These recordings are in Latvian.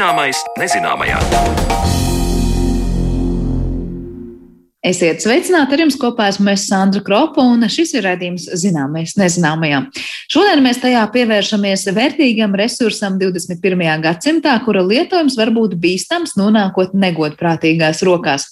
Zināmais nezināmajā. Esiet sveicināti ar jums kopā esmu es Sandra Kropa un šis ir redzījums zināmais nezināmajam. Šodien mēs tajā pievēršamies vērtīgam resursam 21. gadsimtā, kura lietojums var būt bīstams nonākot negodprātīgās rokās.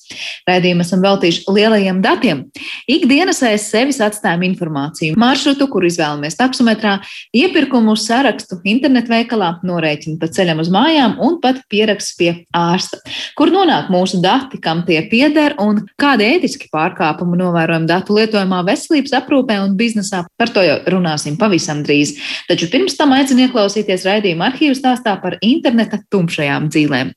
Redzījumu esam veltījuši lielajiem datiem. Ikdienas aiz sevis atstājam informāciju, maršrutu, kur izvēlamies taksometrā, iepirkumu sarakstu internetveikalā, norēķinu pa ceļam uz mājām un pat pieraksts pie ārsta. Kur nonāk mūsu dati, kam tie pieder un kādā kādi ētiski pārkāpumi novērojami datu lietojumā veselības aprūpē un biznesā. Par to jau runāsim pavisam drīz. Taču pirms tam aicinu ieklausīties raidījuma arhīvu stāstā par interneta tumšajām dzīvēm.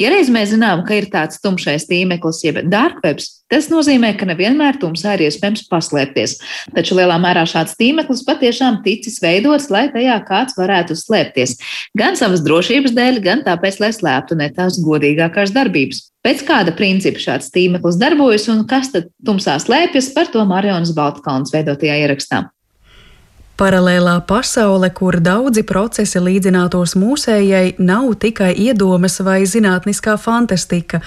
Ja reiz mēs zinām, ka ir tāds tumšais tīmeklis, jeb dārgwebs, tas nozīmē, ka nevienmēr tumsā ir iespējams paslēpties. Taču lielā mērā šāds tīmeklis patiešām ticis veidots, lai tajā kāds varētu slēpties. Gan savas drošības dēļ, gan tāpēc, lai slēptu ne tās godīgākās darbības. Pēc kāda principa šāds tīmeklis darbojas un kas tad tumsā slēpjas, par to Marijas Baltkalns veidotajā ierakstā. Paralēlā pasaule, kur daudzi procesi līdzinātos mūsējai, nav tikai iedomas vai zinātniskā fantastika.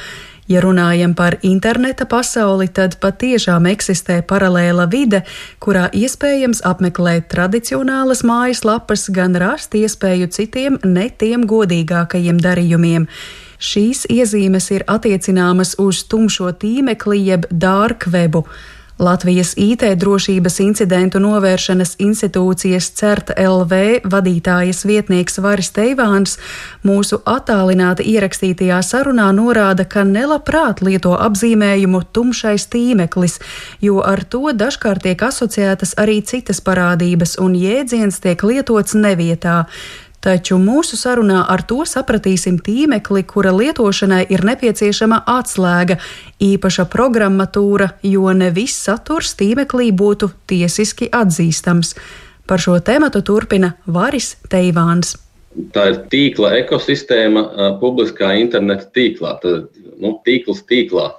Ja runājam par interneta pasauli, tad patiešām eksistē paralēla vide, kurā iespējams apmeklēt tradicionālas mājaslapas, gan rast iespēju citiem ne tiem godīgākajiem darījumiem. Šīs iezīmes ir attiecināmas uz tumšo tīmekli jeb dark webu. Latvijas IT drošības incidentu novēršanas institūcijas CERT LV vadītājas vietnieks Varis Teivāns mūsu attālināti ierakstītajā sarunā norāda, ka nelabprāt lieto apzīmējumu tumšais tīmeklis, jo ar to dažkārt tiek asociētas arī citas parādības un jēdziens tiek lietots nevietā. Taču mūsu sarunā ar to sapratīsim tīmekli, kura lietošanai ir nepieciešama atslēga, īpaša programmatūra, jo ne viss saturs tīmeklī būtu tiesiski atzīstams. Par šo tēmatu turpina Varis Teivāns. Tā ir tīkla ekosistēma publiskā interneta tīklā, tad nu, tīkls tīklā.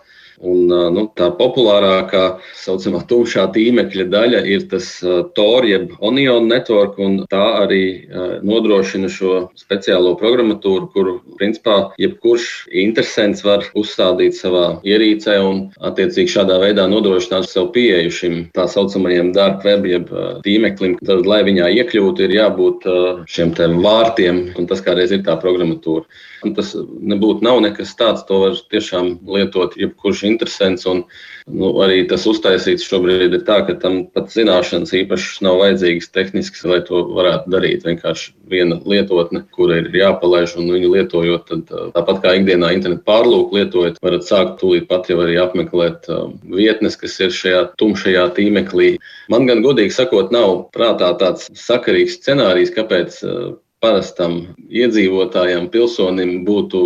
Un, nu, tā populārākā, tā saucamā tumšā tīmekļa daļa ir tas Tor, jeb Onion network, un tā arī nodrošina šo speciālo programmatūru, kuru, principā, jebkurš interesants var uzstādīt savā ierīcē un, attiecīgi, šādā veidā nodrošināt sev pieeju šim tā saucamajam dark web, jeb tīmeklim. Tad, lai viņā iekļūtu, ir jābūt šiem vārtiem, un tas kādreiz ir tā programmatūra. Un tas nebūtu nav nekas tāds, to var tiešām lietot jebkurš interesants. Un, nu, arī tas uztaisīts šobrīd ir tā, ka tam pat zināšanas īpašas nav vajadzīgas tehniskas, lai to varētu darīt. Vienkārši viena lietotne, kura ir jāpalaiž un viņu lietojot, tad tāpat kā ikdienā internetu pārlūku lietojot, varat sākt tūlīt pat jau arī apmeklēt vietnes, kas ir šajā tumšajā tīmeklī. Man gan godīgi sakot, nav prātā tāds sakarīgs scenārijs, kāpēc parastam iedzīvotājam, pilsonim būtu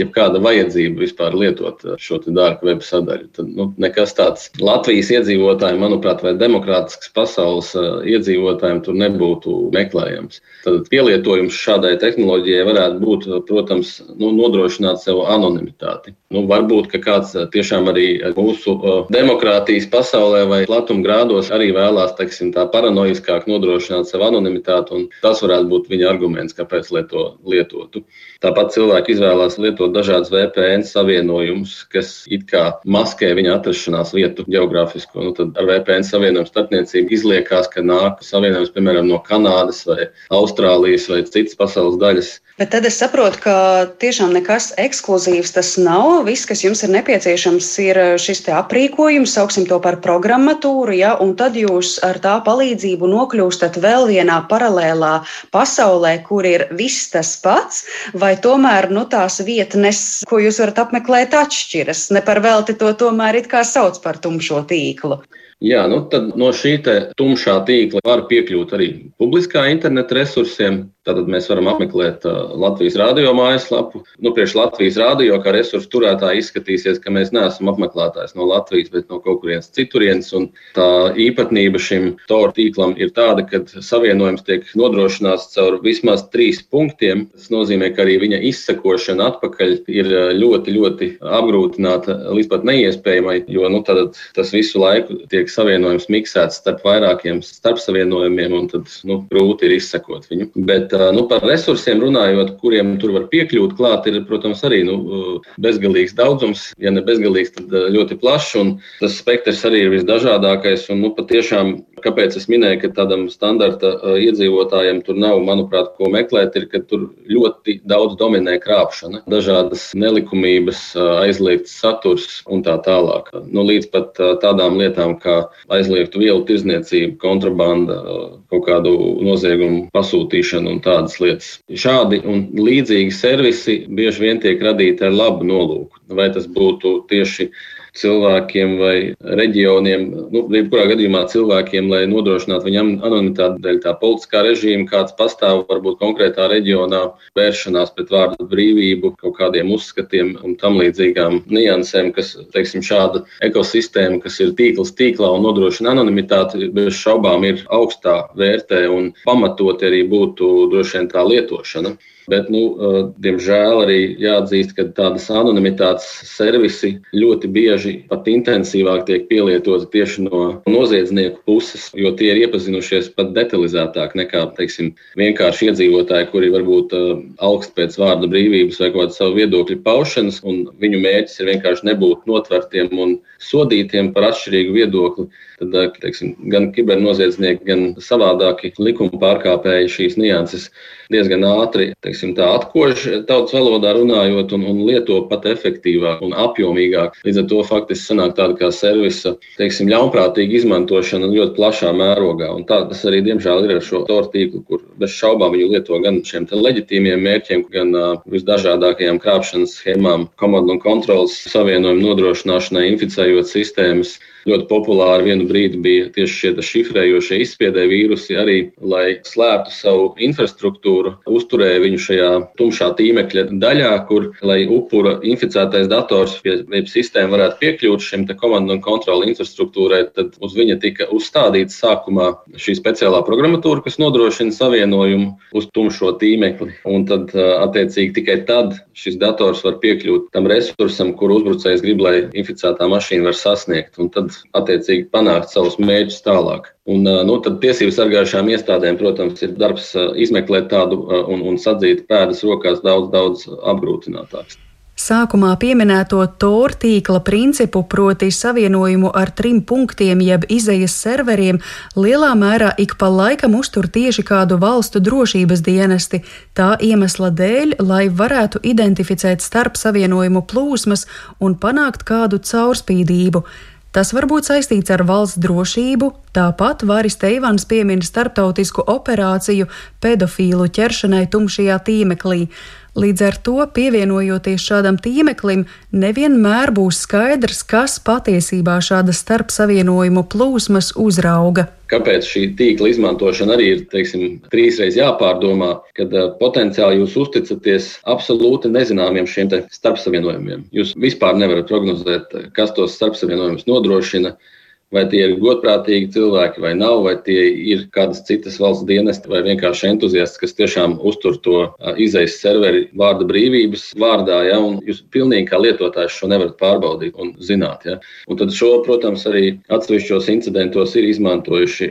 jebkāda vajadzība vispār lietot šo dārgu web sadaļu. Tad nu, nekas tāds Latvijas iedzīvotājiem, manuprāt, vai demokrātisks pasaules iedzīvotājiem tur nebūtu meklējams. Tad pielietojums šādai tehnoloģijai varētu būt, protams, nu, nodrošināt sev anonimitāti. Nu, varbūt, ka kāds tiešām arī mūsu demokrātijas pasaulē vai platumgrādos arī vēlās, teiksim, tā paranoiskāk nodrošināt savu anonimitāti, un tas varētu būt viņa arguments arguments, kāpēc to lietotu. Tāpat cilvēki izvēlās lietot dažādas VPN savienojumus, kas it kā maskē viņa atrašanās vietu geogrāfisko. Nu, tad ar VPN savienojumu starpniecību izliekās, ka nāk savienojums piemēram no Kanādas vai Austrālijas vai citas pasaules daļas. Bet tad es saprotu, ka tiešām nekas ekskluzīvs tas nav. Viss, kas jums ir nepieciešams, ir šis aprīkojums, sauksim to par programmatūru, ja, un tad jūs ar tā palīdzību nokļūstat vēl vienā paralēlā pasaulē, kur ir viss tas pats, vai tomēr nu, tās vietnes, ko jūs varat apmeklēt, atšķiras. Ne par velti to tomēr it kā sauc par tumšo tīklu. Jā, nu tad no šī tumšā tīkla var piekļūt arī publiskā interneta resursiem. Tātad mēs varam apmeklēt uh, Latvijas radio mājaslapu. Nu, priekš Latvijas radio kā resursu turētāji izskatīsies, ka mēs neesam apmeklētājs no Latvijas, bet no kaut kurienes citurienes. Un tā īpatnība šim TOR tīklam ir tāda, ka savienojums tiek nodrošināts caur vismaz trīs punktiem. Tas nozīmē, ka arī viņa izsekošana atpakaļ ir ļoti, ļoti apgrūtināta līdz pat neiespējamai, jo nu, tas visu laiku tiek tiek savienojums miksēts starp vairākiem starpsavienojumiem, un tad nu, grūti ir izsekot viņu. Bet nu, par resursiem runājot, kuriem tur var piekļūt klāt, ir, protams, arī nu, bezgalīgs daudzums. Ja ne bezgalīgs, tad ļoti plašs, un tas spektrs arī ir visdažādākais. Un, nu, patiešām, kāpēc es minēju, ka tādam standarta iedzīvotājiem tur nav, manuprāt, ko meklēt, ir, ka tur ļoti daudz dominē krāpšana, dažādas nelikumības, aizliegts saturs un tā tālāk. Nu, līdz pat tādām lietām kā aizliegtu vielu tirzniecība, kontrabanda, kaut kādu noziegumu pasūtīšana un tādas lietas. Šādi un līdzīgi servisi bieži vien tiek radīti ar labu nolūku. Vai tas būtu tieši cilvēkiem vai reģioniem, nu, jebkurā gadījumā cilvēkiem, lai nodrošinātu viņam anonimitāti dēļ tā politiskā režīma, kāds pastāv varbūt konkrētā reģionā, vēršanās pret vārdu brīvību, kaut kādiem uzskatiem un tam līdzīgām niansēm, kas, teiksim, šāda ekosistēma, kas ir tīkls tīklā un nodrošina anonimitāti, bez šaubām ir augstā vērtē un pamatot arī būtu droši vien tā lietošana. Bet, nu, diemžēl, arī jāatzīst, ka tādas anonimitātes servisi ļoti bieži pat intensīvāk tiek pielietoti tieši no noziedznieku puses, jo tie ir iepazinušies pat detalizētāk nekā teiksim, vienkārši iedzīvotāji, kuri varbūt augst pēc vārda brīvības vai kāda savu viedokļu paušanas, un viņu mērķis ir vienkārši nebūt notvertiem un sodītiem par atšķirīgu viedokli. Tad teiksim, gan kibernoziedznieki, gan savādāki likuma pārkāpēji šīs nianses diezgan ātri teiksim, atkož tautas valodā runājot un, un lieto pat efektīvāk un apjomīgāk. Līdz ar to faktiski sanāk tāda kā servisa teiksim, ļaunprātīga izmantošana ļoti plašā mērogā. Un tā tas arī diemžēl ir ar šo toru tīklu, kur bez šaubām viņu lieto gan šiem leģitīmiem mērķiem, gan uh, visdažādākajām krāpšanas schēmām, komandu un kontrolas savienojumu nodrošināšanai, inficējot sistēmas. Ļoti populāri vienu brīdi bija tieši šie šifrējošie izspiedē vīrusi, arī lai slēptu savu infrastruktūru, uzturēja viņu šajā tumšā tīmekļa daļā, kur, lai upura inficētais dators vai sistēma varētu piekļūt šim komandu un kontroli infrastruktūrai, tad uz viņa tika uzstādīta sākumā šī speciālā programmatūra, kas nodrošina savienojumu uz tumšo tīmekli. Un tad, attiecīgi, tikai tad šis dators var piekļūt tam resursam, kur uzbrucējs grib, lai inficētā mašīna var sasniegt. Un tad attiecīgi panākt savus mērķus tālāk. Un, nu, tad tiesību sargājušām iestādēm, protams, ir darbs izmeklēt tādu un, un sadzīt pēdas rokās daudz, daudz apgrūtinātāks. Sākumā pieminēto TOR tīkla principu, proti savienojumu ar trim punktiem jeb izējas serveriem, lielā mērā ik pa laikam uztur tieši kādu valstu drošības dienesti, tā iemesla dēļ, lai varētu identificēt starp savienojumu plūsmas un panākt kādu caurspīdību. Tas var būt saistīts ar valsts drošību, tāpat Vāris Teivans piemina starptautisku operāciju pedofīlu ķeršanai tumšajā tīmeklī. Līdz ar to, pievienojoties šādam tīmeklim, nevienmēr būs skaidrs, kas patiesībā šādas starpsavienojumu plūsmas uzrauga. Kāpēc šī tīkla izmantošana arī ir teiksim, trīsreiz jāpārdomā, kad uh, potenciāli jūs uzticaties absolūti nezināmiem šiem starpsavienojumiem. Jūs vispār nevarat prognozēt, kas tos starpsavienojumus nodrošina. Vai tie ir godprātīgi cilvēki vai nav, vai tie ir kādas citas valsts dienesti vai vienkārši entuziasti, kas tiešām uztur to izejas serveri vārda brīvības vārdā. Ja, jūs pilnīgi kā lietotājs šo nevarat pārbaudīt un zināt. Ja. Un tad šo, protams, arī atsevišķos incidentos ir izmantojuši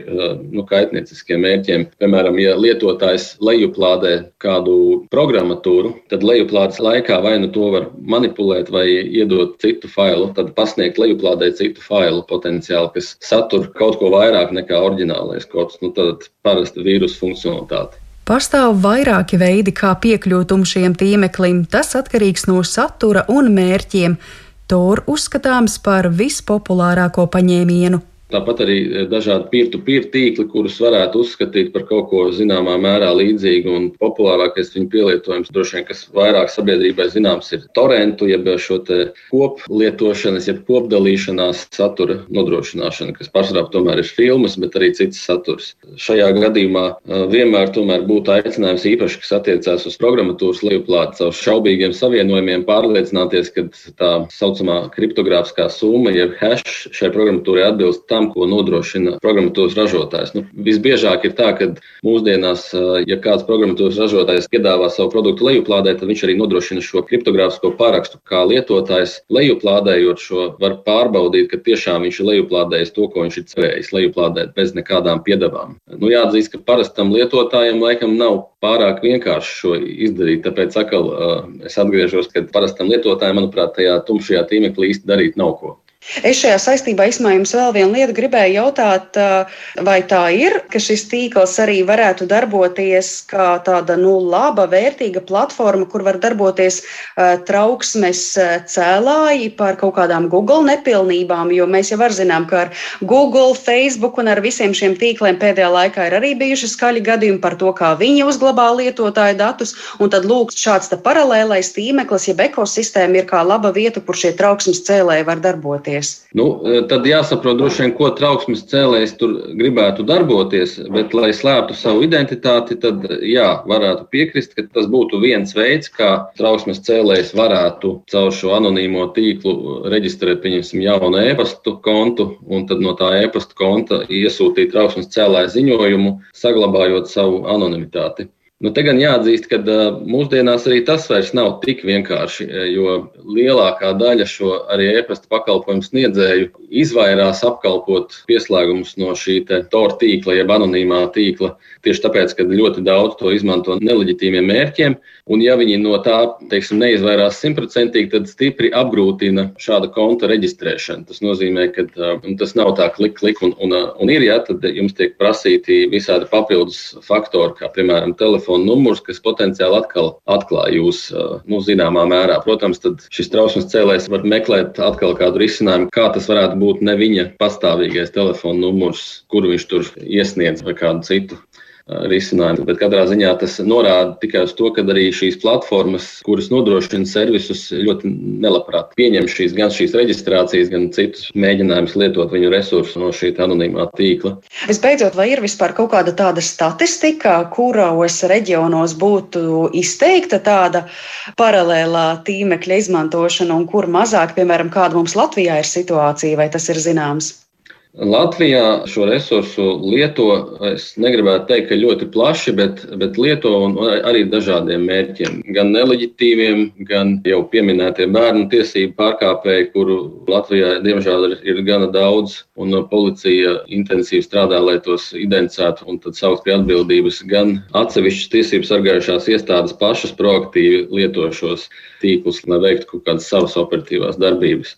nu, kaitnieciskiem mērķiem. Piemēram, ja lietotājs lejuplādē kādu programmatūru, tad lejuplādes laikā vai nu to var manipulēt vai iedot citu failu, tad pasniegt lejuplādē citu failu potenciāli materiāli, kas satur kaut ko vairāk nekā oriģinālais kods, nu, tad parasta vīrusu funkcionalitāte. Pastāv vairāki veidi, kā piekļūt šiem tīmeklim. Tas atkarīgs no satura un mērķiem. Tor uzskatāms par vispopulārāko paņēmienu. Tāpat arī e, dažādi peer-to-peer tīkli, kurus varētu uzskatīt par kaut ko zināmā mērā līdzīgu. Un populārākais viņu pielietojums, droši vien, kas vairāk sabiedrībai zināms, ir torrentu, jeb šo koplietošanas, jeb kopdalīšanās satura nodrošināšana, kas pārsvarā tomēr ir filmas, bet arī cits saturs. Šajā gadījumā e, vienmēr būtu aicinājums īpaši, kas attiecās uz programmatūras lejuplādi, caur šaubīgiem savienojumiem, pārliecināties, ka tā saucamā kriptogrāfiskā summa, jeb hash šai programmatūrai atbilst tam, ko nodrošina programmatūras ražotājs. Nu, visbiežāk ir tā, ka mūsdienās, ja kāds programmatūras ražotājs piedāvā savu produktu lejuplādē, tad viņš arī nodrošina šo kriptogrāfisko parakstu. Kā lietotājs lejuplādējot šo, var pārbaudīt, ka tiešām viņš ir lejuplādējis to, ko viņš ir cerējis lejuplādēt bez nekādām piedevām. Nu, jāatzīst, ka parastam lietotājam laikam nav pārāk vienkārši šo izdarīt. Tāpēc atkal es atgriežos, ka parastam lietotājam, manuprāt, tajā tumšajā tīmeklī īsti darīt nav ko. Es šajā saistībā jums vēl vienu lietu gribēju jautāt, vai tā ir, ka šis tīkls arī varētu darboties kā tāda nu, laba, vērtīga platforma, kur var darboties trauksmes cēlāji par kaut kādām Google nepilnībām, jo mēs jau zinām, ka ar Google, Facebook un ar visiem šiem tīkliem pēdējā laikā ir arī bijuši skaļi gadījumi par to, kā viņi uzglabā lietotāju datus, un tad lūk, šāds paralēlais tīmeklis, jeb ekosistēma ir kā laba vieta, kur šie trauksmes cēlēji var darboties darboties? Nu, e, tad jāsaprot, droši vien, ko trauksmes cēlējs tur gribētu darboties, bet, lai slēptu savu identitāti, tad jā, varētu piekrist, ka tas būtu viens veids, kā trauksmes cēlējs varētu caur šo anonīmo tīklu reģistrēt, pieņemsim, jaunu e-pastu kontu un tad no tā e-pasta konta iesūtīt trauksmes cēlāja ziņojumu, saglabājot savu anonimitāti. Nu, te gan jāatzīst, ka mūsdienās arī tas vairs nav tik vienkārši, jo lielākā daļa šo arī e-pasta pakalpojumu sniedzēju izvairās apkalpot pieslēgumus no šī TOR tīkla, jeb anonīmā tīkla, tieši tāpēc, ka ļoti daudz to izmanto neleģitīmiem mērķiem. Un, ja viņi no tā teiksim, neizvairās simtprocentīgi, tad stipri apgrūtina šāda konta reģistrēšanu. Tas nozīmē, ka tas nav tā klik, klik un, un, un ir, ja tad jums tiek prasīti visādi papildus faktori, kā piemēram telefons telefona numurs, kas potenciāli atkal atklāja jūs nu, zināmā mērā. Protams, tad šis trausmas cēlējs var meklēt atkal kādu risinājumu, kā tas varētu būt ne viņa pastāvīgais telefona numurs, kuru viņš tur iesniedz vai kādu citu risinājumu. Bet katrā ziņā tas norāda tikai uz to, ka arī šīs platformas, kuras nodrošina servisus, ļoti nelabprāt pieņem šīs, gan šīs reģistrācijas, gan citus mēģinājumus lietot viņu resursus no šī anonīmā tīkla. Visbeidzot, vai ir vispār kaut kāda tāda statistika, kuros reģionos būtu izteikta tāda paralēlā tīmekļa izmantošana un kur mazāk, piemēram, kāda mums Latvijā ir situācija, vai tas ir zināms? Latvijā šo resursu lieto, es negribētu teikt, ka ļoti plaši, bet, bet lieto arī dažādiem mērķiem. Gan neleģitīviem, gan jau pieminētie bērnu tiesību pārkāpēji, kuru Latvijā diemžēl ir, ir gana daudz, un policija intensīvi strādā, lai tos identificētu un tad saukt pie atbildības. Gan atsevišķas tiesību sargājušās iestādes pašas proaktīvi lieto šos tīklus, lai veiktu kaut kādas savas operatīvās darbības.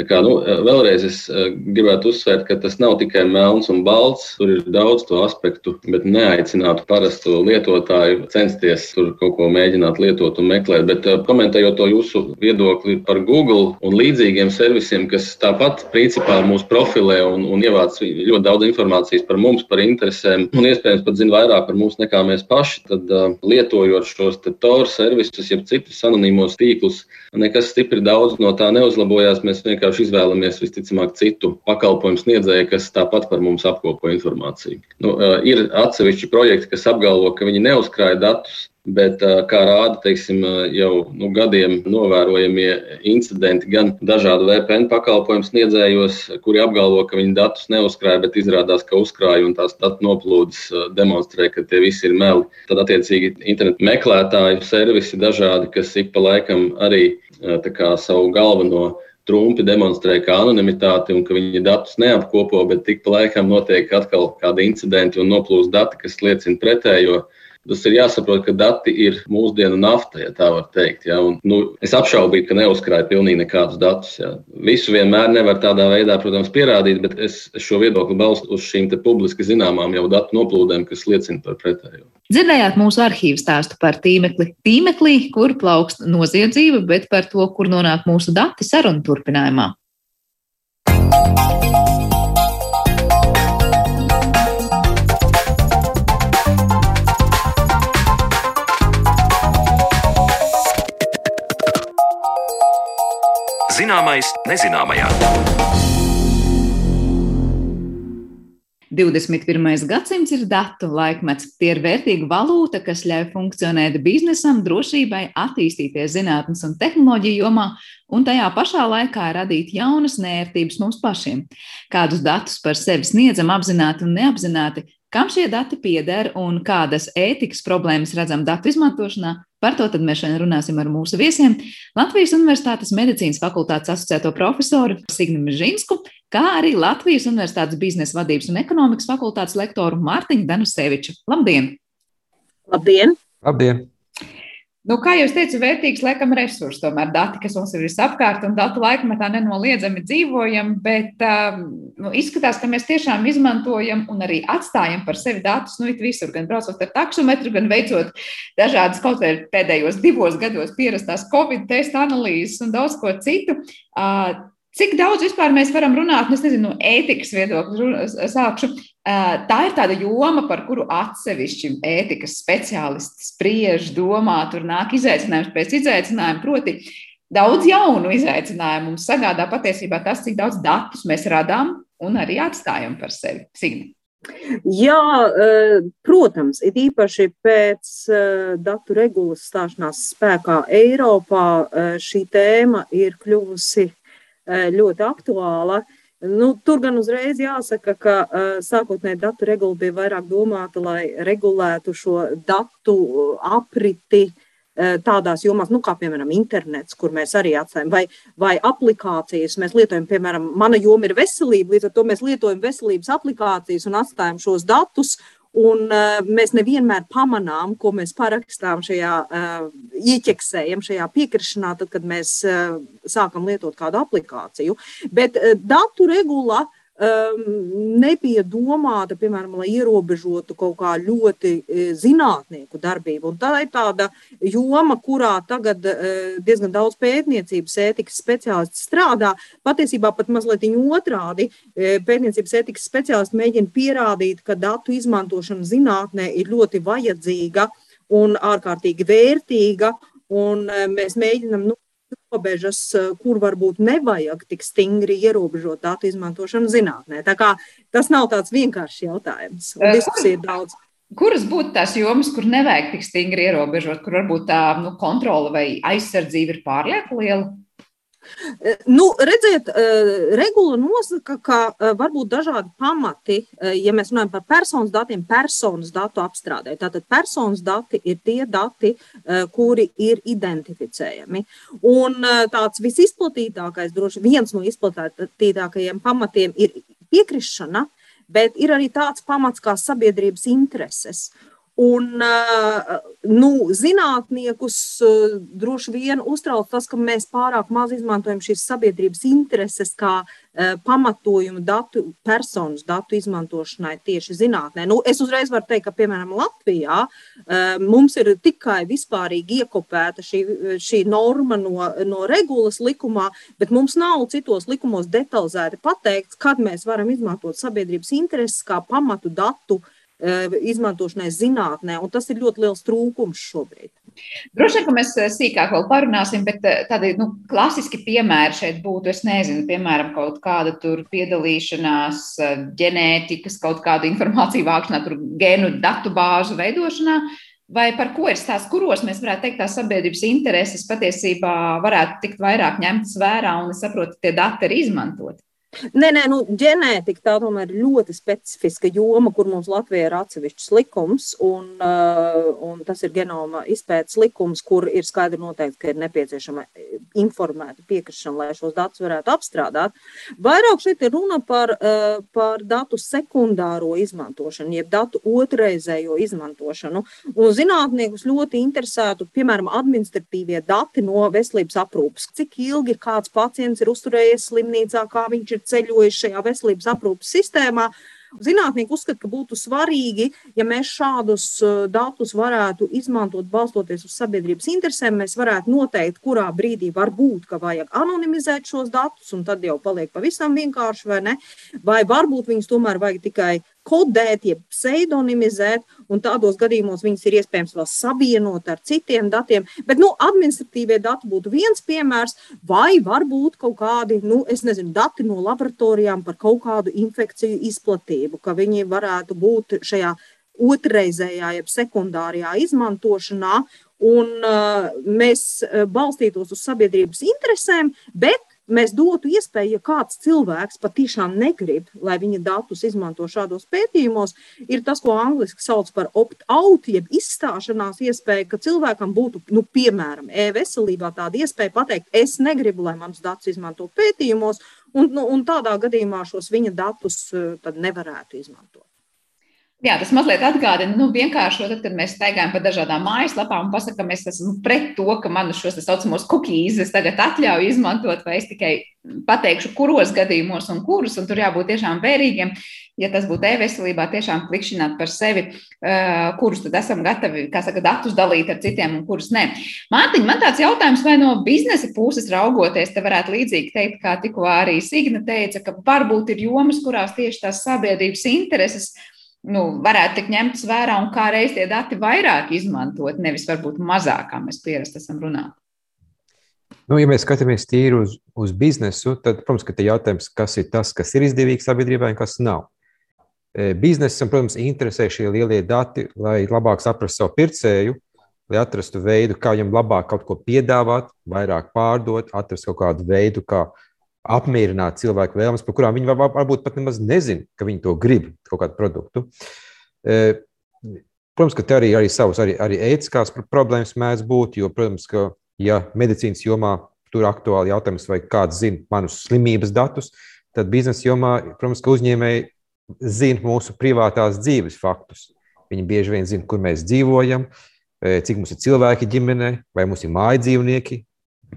Tā kā, nu, vēlreiz es eh, gribētu uzsvērt, ka tas nav tikai melns un balts. Tur ir daudz to aspektu, bet neaicinātu parastu lietotāju censties tur kaut ko mēģināt lietot un meklēt. Bet eh, komentējot to jūsu viedokli par Google un līdzīgiem servisiem, kas tāpat principā mūs profilē un, un ievāc ļoti daudz informācijas par mums, par interesēm un iespējams pat zina vairāk par mums nekā mēs paši, tad uh, lietojot šos TOR servisus, jeb citus anonīmos tīklus, nekas stipri daudz no tā neuzlabojās. Mēs vienkārši izvēlamies visticamāk citu pakalpojumu sniedzēju, kas tāpat par mums apkopo informāciju. Nu, ir atsevišķi projekti, kas apgalvo, ka viņi neuzkrāja datus. Bet, kā rāda teiksim, jau nu, gadiem novērojamie incidenti, gan dažādu VPN pakalpojumu sniedzējos, kuri apgalvo, ka viņi datus neuzkrāja, bet izrādās, ka uzkrāja un tās datu noplūdes demonstrē, ka tie visi ir meli. Tad, attiecīgi, internetu meklētāju servisi dažādi, kas ik pa laikam arī kā, savu galveno trumpi demonstrē kā anonimitāti un ka viņi datus neapkopo, bet tik pa laikam notiek atkal kādi incidenti un noplūst dati, kas liecina pretējo. Tas ir jāsaprot, ka dati ir mūsdienu nafta, ja tā var teikt. Ja? Un, nu, es apšaubīju, ka neuzkrāja pilnīgi nekādus datus. Ja? Visu vienmēr nevar tādā veidā, protams, pierādīt, bet es šo viedokli balstu uz šīm publiski zināmām jau datu noplūdēm, kas liecina par pretējo. Dzirdējāt mūsu arhīvu stāstu par tīmekli. Tīmeklī, kur plaukst noziedzība, bet par to, kur nonāk mūsu dati sarunu turpinājumā. Zināmais nezināmajā. 21. gadsimts ir datu laikmets. Tie ir vērtīga valūta, kas ļauj funkcionēt biznesam, drošībai, attīstīties zinātnes un tehnoloģiju jomā, un tajā pašā laikā radīt jaunas nērtības mums pašiem. Kādus datus par sevi sniedzam apzināti un neapzināti, Kam šie dati pieder un kādas ētikas problēmas redzam datu izmantošanā, par to mēs šodien runāsim ar mūsu viesiem. Latvijas Universitātes medicīnas fakultātes asociēto profesoru Signu Žinsku, kā arī Latvijas Universitātes biznesa vadības un ekonomikas fakultātes lektoru Mārtiņu Danuseviču. Labdien! Labdien! Labdien! Nu, kā jau teicu, vērtīgs laikam resurs, tomēr dati, kas mums ir visapkārt, un datu laikmetā nenoliedzami dzīvojam, bet um, nu, izskatās, ka mēs tiešām izmantojam un arī atstājam par sevi datus, nu, visur, gan braucot ar taksometru, gan veicot dažādas kaut vai pēdējos divos gados pierastās Covid testa analīzes un daudz ko citu. Uh, Cik daudz vispār mēs varam runāt, nu, es nezinu, no ētikas viedokļa sākšu. Tā ir tāda joma, par kuru atsevišķi ētikas speciālisti spriež, domā, tur nāk izaicinājums pēc izaicinājuma. Proti, daudz jaunu izaicinājumu mums sagādā patiesībā tas, cik daudz datus mēs radām un arī atstājam par sevi. Signi. Jā, protams, it īpaši pēc datu regulas stāšanās spēkā Eiropā šī tēma ir kļuvusi ļoti aktuāla. Nu, tur gan uzreiz jāsaka, ka uh, sākotnēji datu regula bija vairāk domāta, lai regulētu šo datu apriti uh, tādās jomās, nu, kā piemēram internets, kur mēs arī atstājam, vai, vai aplikācijas. Mēs lietojam, piemēram, mana joma ir veselība, līdz ar to mēs lietojam veselības aplikācijas un atstājam šos datus. Un, uh, mēs nevienmēr pamanām, ko mēs parakstām šajā, uh, ieķeksējam šajā piekrišanā, tad, kad mēs uh, sākam lietot kādu aplikāciju. Bet uh, datu regula uh, um, nebija domāta, piemēram, lai ierobežotu kaut kā ļoti e, zinātnieku darbību. Un tā ir tāda joma, kurā tagad uh, diezgan daudz pētniecības ētikas speciālisti strādā. Patiesībā pat mazliet otrādi e, pētniecības ētikas speciālisti mēģina pierādīt, ka datu izmantošana zinātnē ir ļoti vajadzīga un ārkārtīgi vērtīga. Un mēs mēģinām nu, robežas, eh, kur varbūt nevajag tik stingri ierobežot datu izmantošanu zinātnē. Tā kā tas nav tāds vienkāršs jautājums, un diskusija ir daudz. Kuras būtu tās jomas, kur nevajag tik stingri ierobežot, kur varbūt tā nu, kontrole vai aizsardzība ir pārlieku liela? Nu, redziet, eh, regula nosaka, ka eh, var būt dažādi pamati, eh, ja mēs runājam par personas datiem, personas datu apstrādē. Tātad personas dati ir tie dati, kuri ir identificējami. Un tāds visizplatītākais, droši viens no izplatītākajiem pamatiem ir piekrišana, bet ir arī tāds pamats kā sabiedrības intereses. Un, nu, zinātniekus droši vien uztrauc tas, ka mēs pārāk maz izmantojam šīs sabiedrības intereses kā pamatojumu datu, personas datu izmantošanai tieši zinātnē. Nu, es uzreiz varu teikt, ka, piemēram, Latvijā mums ir tikai vispārīgi iekopēta šī, šī norma no, no regulas likumā, bet mums nav citos likumos detalizēti pateikts, kad mēs varam izmantot sabiedrības intereses kā pamatu datu Eh, izmantošanai zinātnē, un tas ir ļoti liels trūkums šobrīd. Droši vien, ka mēs eh, sīkāk vēl parunāsim, bet eh, tādi nu, klasiski piemēri šeit būtu, es nezinu, piemēram, kaut kāda tur piedalīšanās ģenētikas, kaut kāda informācija vākšanā, tur gēnu datu bāžu veidošanā. Vai par ko ir stāsts, kuros mēs varētu teikt, tās sabiedrības intereses patiesībā varētu tikt vairāk ņemtas vērā un saprotu, tie dati ir izmantoti? Nē, nē, nu, ģenētika tā tomēr ir ļoti specifiska joma, kur mums Latvijā ir atsevišķs likums, un, uh, un tas ir genoma izpētes likums, kur ir skaidri noteikts, ka ir nepieciešama informēta piekrišana, lai šos datus varētu apstrādāt. Vairāk šeit ir runa par, uh, par datu sekundāro izmantošanu, jeb datu otrreizējo izmantošanu. Un zinātniekus ļoti interesētu, piemēram, administratīvie dati no veselības aprūpas. Cik ilgi kāds pacients ir uzturējies slimnīcā, kā viņš ir ir ceļojuši šajā veselības aprūpas sistēmā. Zinātnieki uzskata, ka būtu svarīgi, ja mēs šādus uh, datus varētu izmantot balstoties uz sabiedrības interesēm. Mēs varētu noteikt, kurā brīdī var būt, ka vajag anonimizēt šos datus, un tad jau paliek pavisam vienkārši, vai ne? Vai varbūt viņus tomēr vajag tikai kodēt, jeb pseidonimizēt, un tādos gadījumos viņas ir iespējams vēl savienot ar citiem datiem. Bet nu, administratīvie dati būtu viens piemērs, vai varbūt kaut kādi, nu, nezinu, dati no laboratorijām par kaut kādu infekciju izplatību, ka viņi varētu būt šajā otrreizējā, jeb sekundārajā izmantošanā, un uh, mēs balstītos uz sabiedrības interesēm, bet mēs dotu iespēju, ja kāds cilvēks patiešām negrib, lai viņa datus izmanto šādos pētījumos, ir tas, ko angļuiski sauc par opt-out, jeb izstāšanās iespēja, ka cilvēkam būtu, nu, piemēram, e-veselībā tāda iespēja pateikt, es negribu, lai manus datus izmanto pētījumos, un, nu, un tādā gadījumā šos viņa datus eh, nevarētu izmantot. Jā, tas mazliet atgādina, nu, vienkārši, tad, kad mēs staigājam pa dažādām mājaslapām un pasakām, mēs esam pret to, ka man šos tā saucamos cookies tagad atļauju izmantot, vai es tikai pateikšu, kuros gadījumos un kurus, un tur jābūt tiešām vērīgiem. Ja tas būtu e-veselībā, tiešām klikšķināt par sevi, uh, kurus tad esam gatavi, kā saka, datus dalīt ar citiem un kurus nē. Mārtiņ, man tāds jautājums, vai no biznesa puses raugoties, te varētu līdzīgi teikt, kā tikko arī Signa teica, ka varbūt ir jomas, kurās tieši tās sabiedrības intereses nu, varētu tikt ņemtas vērā un kā reiz tie dati vairāk izmantot, nevis varbūt mazāk, kā mēs pierasti esam runāt. Nu, ja mēs skatāmies tīri uz, uz biznesu, tad, protams, ir jautājums, kas ir tas, kas ir izdevīgs sabiedrībai un kas nav. E, biznesam, protams, interesē šie lielie dati, lai labāk saprastu savu pircēju, lai atrastu veidu, kā viņam labāk kaut ko piedāvāt, vairāk pārdot, atrast kaut kādu veidu, kā apmierināt cilvēku vēlmes, par kurām viņi varbūt pat nemaz nezina, ka viņi to grib, kaut kādu produktu. E, protams, ka te arī, arī savas arī, arī ētiskās problēmas mēdz būt, jo, protams, ka, ja medicīnas jomā tur aktuāli jautājums, vai kāds zina manus slimības datus, tad biznesa jomā, protams, ka uzņēmēji zina mūsu privātās dzīves faktus. Viņi bieži vien zina, kur mēs dzīvojam, e, cik mums ir cilvēki ģimenē, vai mums ir māja dzīvnieki,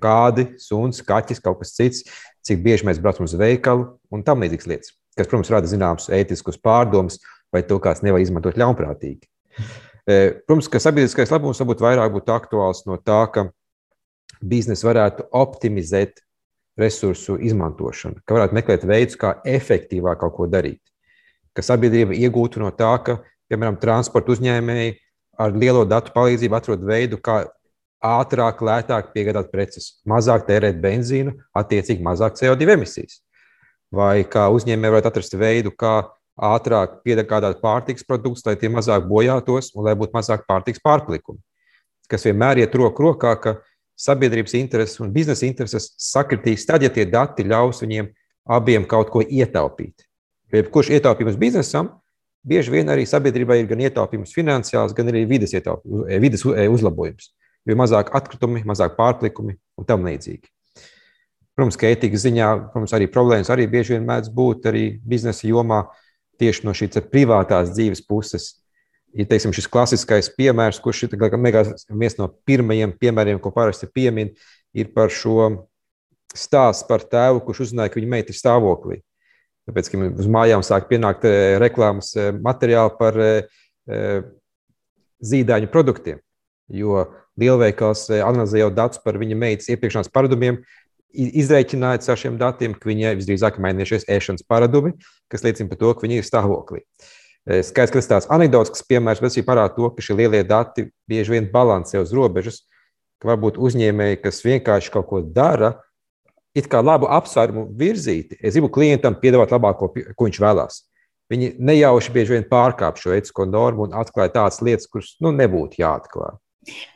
kādi, suns, kaķis, kaut kas cits cik bieži mēs braucam uz veikalu un tam līdzīgas lietas, kas, protams, rada zināmas ētiskus pārdomus, vai to kāds nevar izmantot ļaunprātīgi. E, protams, ka sabiedriskais labums varbūt vairāk būtu aktuāls no tā, ka biznesa varētu optimizēt resursu izmantošanu, ka varētu meklēt veidus, kā efektīvāk kaut ko darīt. Ka sabiedrība iegūtu no tā, ka, piemēram, transporta uzņēmēji ar lielo datu palīdzību atrod veidu, kā ātrāk, lētāk piegādāt preces, mazāk tērēt benzīnu, attiecīgi mazāk CO2 emisijas. Vai kā uzņēmēji varētu atrast veidu, kā ātrāk piegādāt pārtiks produktus, lai tie mazāk bojātos un lai būtu mazāk pārtiks pārplikumu. Kas vienmēr iet roku rokā, ka sabiedrības intereses un biznesa intereses sakritīs tad, ja tie dati ļaus viņiem abiem kaut ko ietaupīt. Jo jebkurš ietaupījums biznesam, bieži vien arī sabiedrībai ir gan ietaupījums finansiāls, gan arī vidas, ietaupījums, vidas uzlabojums jo mazāk atkritumi, mazāk pārplikumi un tam līdzīgi. Protams, ka ētikas ziņā protams, arī problēmas arī bieži vien mēdz būt arī biznesa jomā tieši no šīs privātās dzīves puses. Ja teiksim, šis klasiskais piemērs, kurš ir viens no pirmajiem piemēriem, ko parasti piemin, ir par šo stāstu par tēvu, kurš uzzināja, ka viņa meita ir stāvoklī. Tāpēc, ka uz mājām sāk pienākt eh, reklāmas eh, materiāli par eh, zīdaiņu produktiem. Jo lielveikals eh, analizē jau datus par viņa meitas iepriekšējās paradumiem, izreikināja ar šiem datiem, ka viņai visdrīzāk mainījušies ēšanas paradumi, kas liecina par to, ka viņa ir stāvoklī. Eh, skaidrs, ka tas tāds anekdotisks piemērs, bet arī parāda to, ka šie lielie dati bieži vien balansē uz robežas, ka varbūt uzņēmēji, kas vienkārši kaut ko dara, it kā labu apsvērumu virzīti. Es gribu klientam piedāvāt labāko, ko viņš vēlās. Viņi nejauši bieži vien pārkāpj šo etisko normu un atklāja tādas lietas, kuras nu, nebūtu jāatklāj.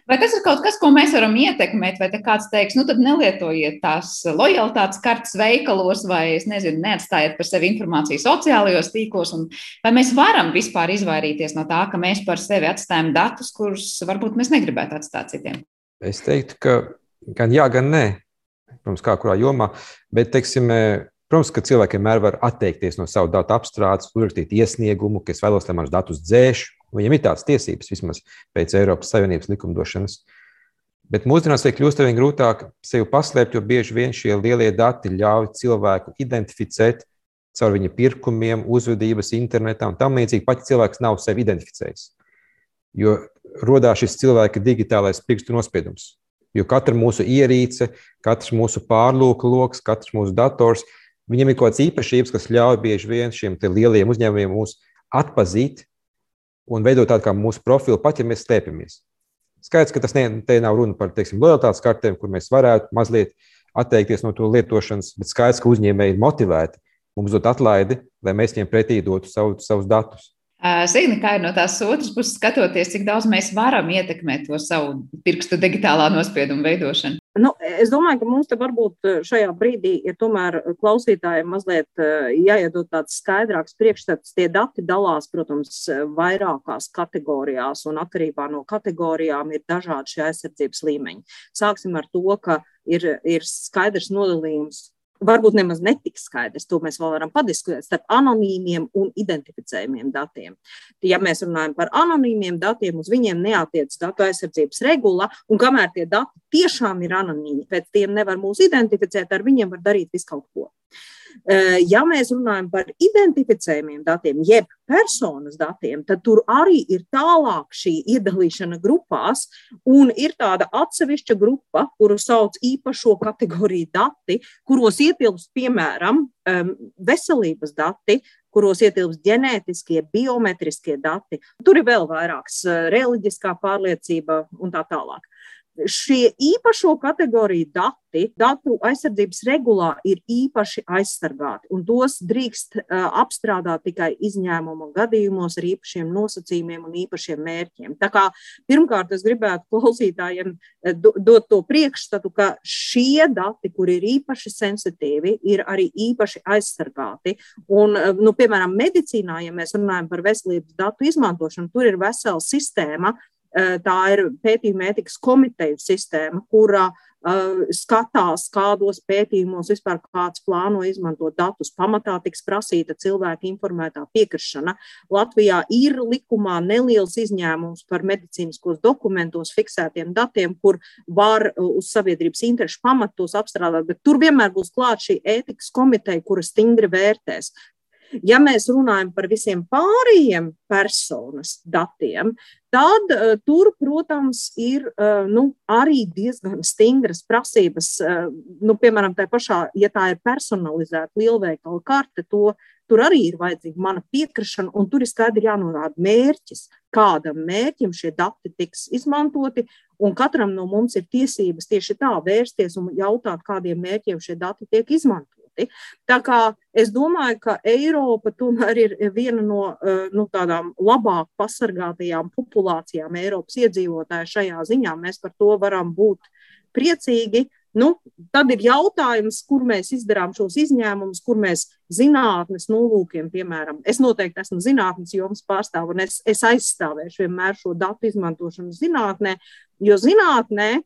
Vai tas ir kaut kas, ko mēs varam ietekmēt, vai kāds teiks, nu tad nelietojiet tās lojalitātes kartes veikalos, vai es nezinu, neatstājiet par sevi informāciju sociālajos tīklos, un vai mēs varam vispār izvairīties no tā, ka mēs par sevi atstājam datus, kurus varbūt mēs negribētu atstāt citiem? Es teiktu, ka gan jā, gan nē. Protams, kā kurā jomā, bet, teiksim, Protams, ka cilvēki vienmēr var atteikties no savu datu apstrādes, uzrakstīt iesniegumu, ka es vēlos, lai manus datus dzēš, Viņam ir tādas tiesības, vismaz pēc Eiropas Savienības likumdošanas. Bet mūsdienās tiek kļūst arvien grūtāk sevi paslēpt, jo bieži vien šie lielie dati ļauj cilvēku identificēt caur viņa pirkumiem, uzvedības internetā un tam līdzīgi. Pat cilvēks nav sevi identificējis. Jo radās šis cilvēka digitālais pirkstu nospiedums. Jo katra mūsu ierīce, katrs mūsu pārlūku lokus, katrs mūsu dators, viņam ir kaut kādas īpašības, kas ļauj bieži vien šiem lielajiem uzņēmumiem mūs atpazīt un veidot tādu kā mūsu profilu, pat ja mēs slēpjamies. Skaidrs, ka tas ne, nav runa par teiksim, lojalitātes kartēm, kur mēs varētu mazliet atteikties no to lietošanas, bet skaidrs, ka uzņēmēji ir motivēti mums dot atlaidi, lai mēs viņiem pretī dotu savu, savus datus. Zini, kā ir no tās otras puses skatoties, cik daudz mēs varam ietekmēt to savu pirkstu digitālā nospiedumu veidošanu. Nu, es domāju, ka mums te varbūt šajā brīdī ir tomēr klausītājiem mazliet jāiedod tāds skaidrāks priekšstats. Tie dati dalās, protams, vairākās kategorijās, un atkarībā no kategorijām ir dažādi šie aizsardzības līmeņi. Sāksim ar to, ka ir, ir skaidrs nodalījums varbūt nemaz netiks skaidrs, to mēs vēl varam padiskutēt starp anonīmiem un identificējumiem datiem. Ja mēs runājam par anonīmiem datiem, uz viņiem neatiec datu aizsardzības regula, un kamēr tie dati tiešām ir anonīmi, pēc tiem nevar mūs identificēt, ar viņiem var darīt visu kaut ko. Eh, ja mēs runājam par identificējumiem datiem, jeb personas datiem, tad tur arī ir tālāk šī iedalīšana grupās, un ir tāda atsevišķa grupa, kuru sauc īpašo kategoriju dati, kuros ietilpst piemēram veselības dati, kuros ietilpst ģenētiskie, biometriskie dati. Tur ir vēl vairāks eh, reliģiskā pārliecība un tā tālāk. Šie īpašo kategoriju dati, datu aizsardzības regulā ir īpaši aizsargāti, un tos drīkst apstrādāt tikai izņēmuma gadījumos ar īpašiem nosacījumiem un īpašiem mērķiem. Tā kā pirmkārt es gribētu klausītājiem dot to priekšstatu, ka šie dati, kur ir īpaši sensitīvi, ir arī īpaši aizsargāti. Un, nu, piemēram, medicīnā, ja mēs runājam par veselības datu izmantošanu, tur ir vesela sistēma, tā ir pētījuma ētikas komiteju sistēma, kurā uh, skatās, kādos pētījumos vispār kāds plāno izmantot datus. Pamatā tiks prasīta cilvēka informētā piekrišana. Latvijā ir likumā neliels izņēmums par medicīniskos dokumentos fiksētiem datiem, kur var uz sabiedrības interešu pamatos apstrādāt, bet tur vienmēr būs klāt šī ētikas komiteja, kura stingri vērtēs, Ja mēs runājam par visiem pārējiem personas datiem, tad uh, tur, protams, ir uh, nu, arī diezgan stingras prasības. Uh, nu, piemēram, tā pašā, ja tā ir personalizēta lielveikala karte, to tur arī ir vajadzīga mana piekrišana, un tur ir skaidri jānorāda mērķis, kādam mērķim šie dati tiks izmantoti, un katram no mums ir tiesības tieši tā vērsties un jautāt, kādiem mērķiem šie dati tiek izmantoti dati. Tā kā es domāju, ka Eiropa tomēr ir viena no eh, nu, tādām labāk pasargātajām populācijām Eiropas iedzīvotāju šajā ziņā. Mēs par to varam būt priecīgi. Nu, tad ir jautājums, kur mēs izdarām šos izņēmumus, kur mēs zinātnes nolūkiem, piemēram, es noteikti esmu zinātnes jomas pārstāvis, un es, es aizstāvēšu vienmēr šo datu izmantošanu zinātnē, jo zinātnē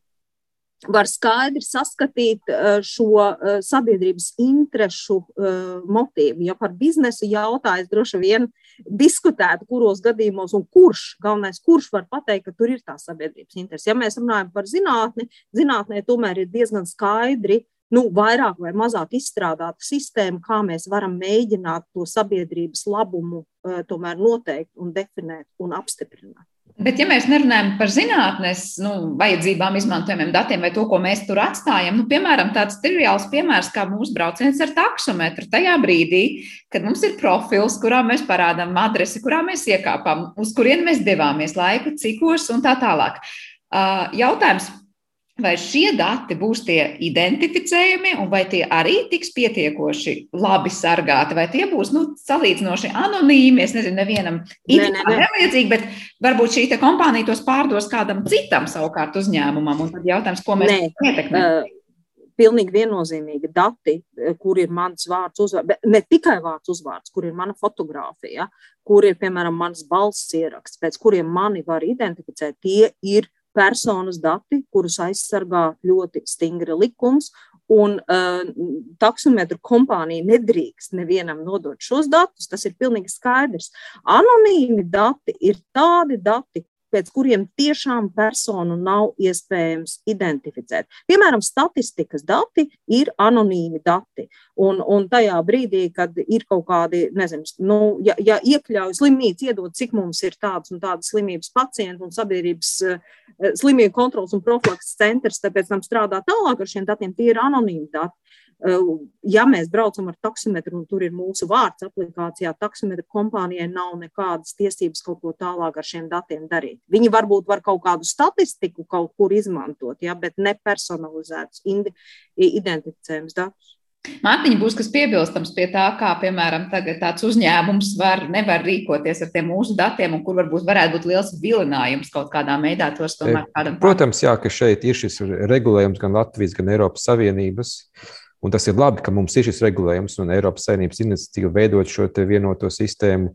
var skaidri saskatīt eh, šo eh, sabiedrības interešu eh, motīvu. Ja par biznesu jautājas, droši vien diskutētu, kuros gadījumos un kurš, galvenais, kurš var pateikt, ka tur ir tā sabiedrības interese. Ja mēs runājam par zinātni, zinātnē tomēr ir diezgan skaidri. Nu, vairāk vai mazāk izstrādāta sistēma, kā mēs varam mēģināt to sabiedrības labumu tomēr noteikt, un definēt un apstiprināt. Bet, ja mēs nerunājam par zinātnīs nu, vajadzībām, izmantojamiem datiem vai to, ko mēs tur atstājam, nu, piemēram, tāds triviāls piemērs kā mūsu brauciens ar taksometru. Tajā brīdī, kad mums ir profils, kurā mēs parādām adresi, kurā mēs iekāpām, uz kurien mēs devāmies, laiku, cikos un tā tālāk. Jautājums, Vai šie dati būs tie identificējami, un vai tie arī tiks pietiekoši labi sargāti, vai tie būs nu, salīdzinoši anonīmi? Es nezinu, nevienam nevajadzīgi, bet varbūt šī kompānija tos pārdos kādam citam savukārt uzņēmumam. Un tad jautājums, ko mēs ietekmējam? Uh, pilnīgi viennozīmīgi dati, kur ir mans vārds, uzvārds, ne tikai vārds, uzvārds, kur ir mana fotografija, kur ir, piemēram, mans balss ieraksts, pēc kuriem mani var identificēt, tie ir personas dati, kurus aizsargā ļoti stingri likums. Un uh, taksometru kompānija nedrīkst nevienam nodot šos datus. Tas ir pilnīgi skaidrs. Anonīmi dati ir tādi dati, pēc kuriem tiešām personu nav iespējams identificēt. Piemēram, statistikas dati ir anonīmi dati. Un, un tajā brīdī, kad ir kaut kādi, nezinu, nu, ja, ja iekļauj slimnīca, iedod, cik mums ir tādas un tādas slimības pacientu un sabiedrības uh, slimību kontrols un profilakses centrs, tāpēc tam strādā tālāk ar šiem datiem, tie ir anonīmi dati. Ja mēs braucam ar taksimetru un tur ir mūsu vārds aplikācijā, taksimetra kompānijai nav nekādas tiesības kaut ko tālāk ar šiem datiem darīt. Viņi varbūt var kaut kādu statistiku kaut kur izmantot, ja, bet ne personalizētus, identificējumus datus. Mārtiņa, būs kas piebilstams pie tā, kā, piemēram, tāds uzņēmums var, nevar rīkoties ar tiem mūsu datiem, un kur varbūt varētu būt liels vilinājums kaut kādā veidā tos tomēr kādam. Protams, jā, ka šeit ir šis regulējums gan Latvijas, gan Eiropas Savienības. Un tas ir labi, ka mums ir šis regulējums un Eiropas Savienības iniciatīva veidot šo vienoto sistēmu.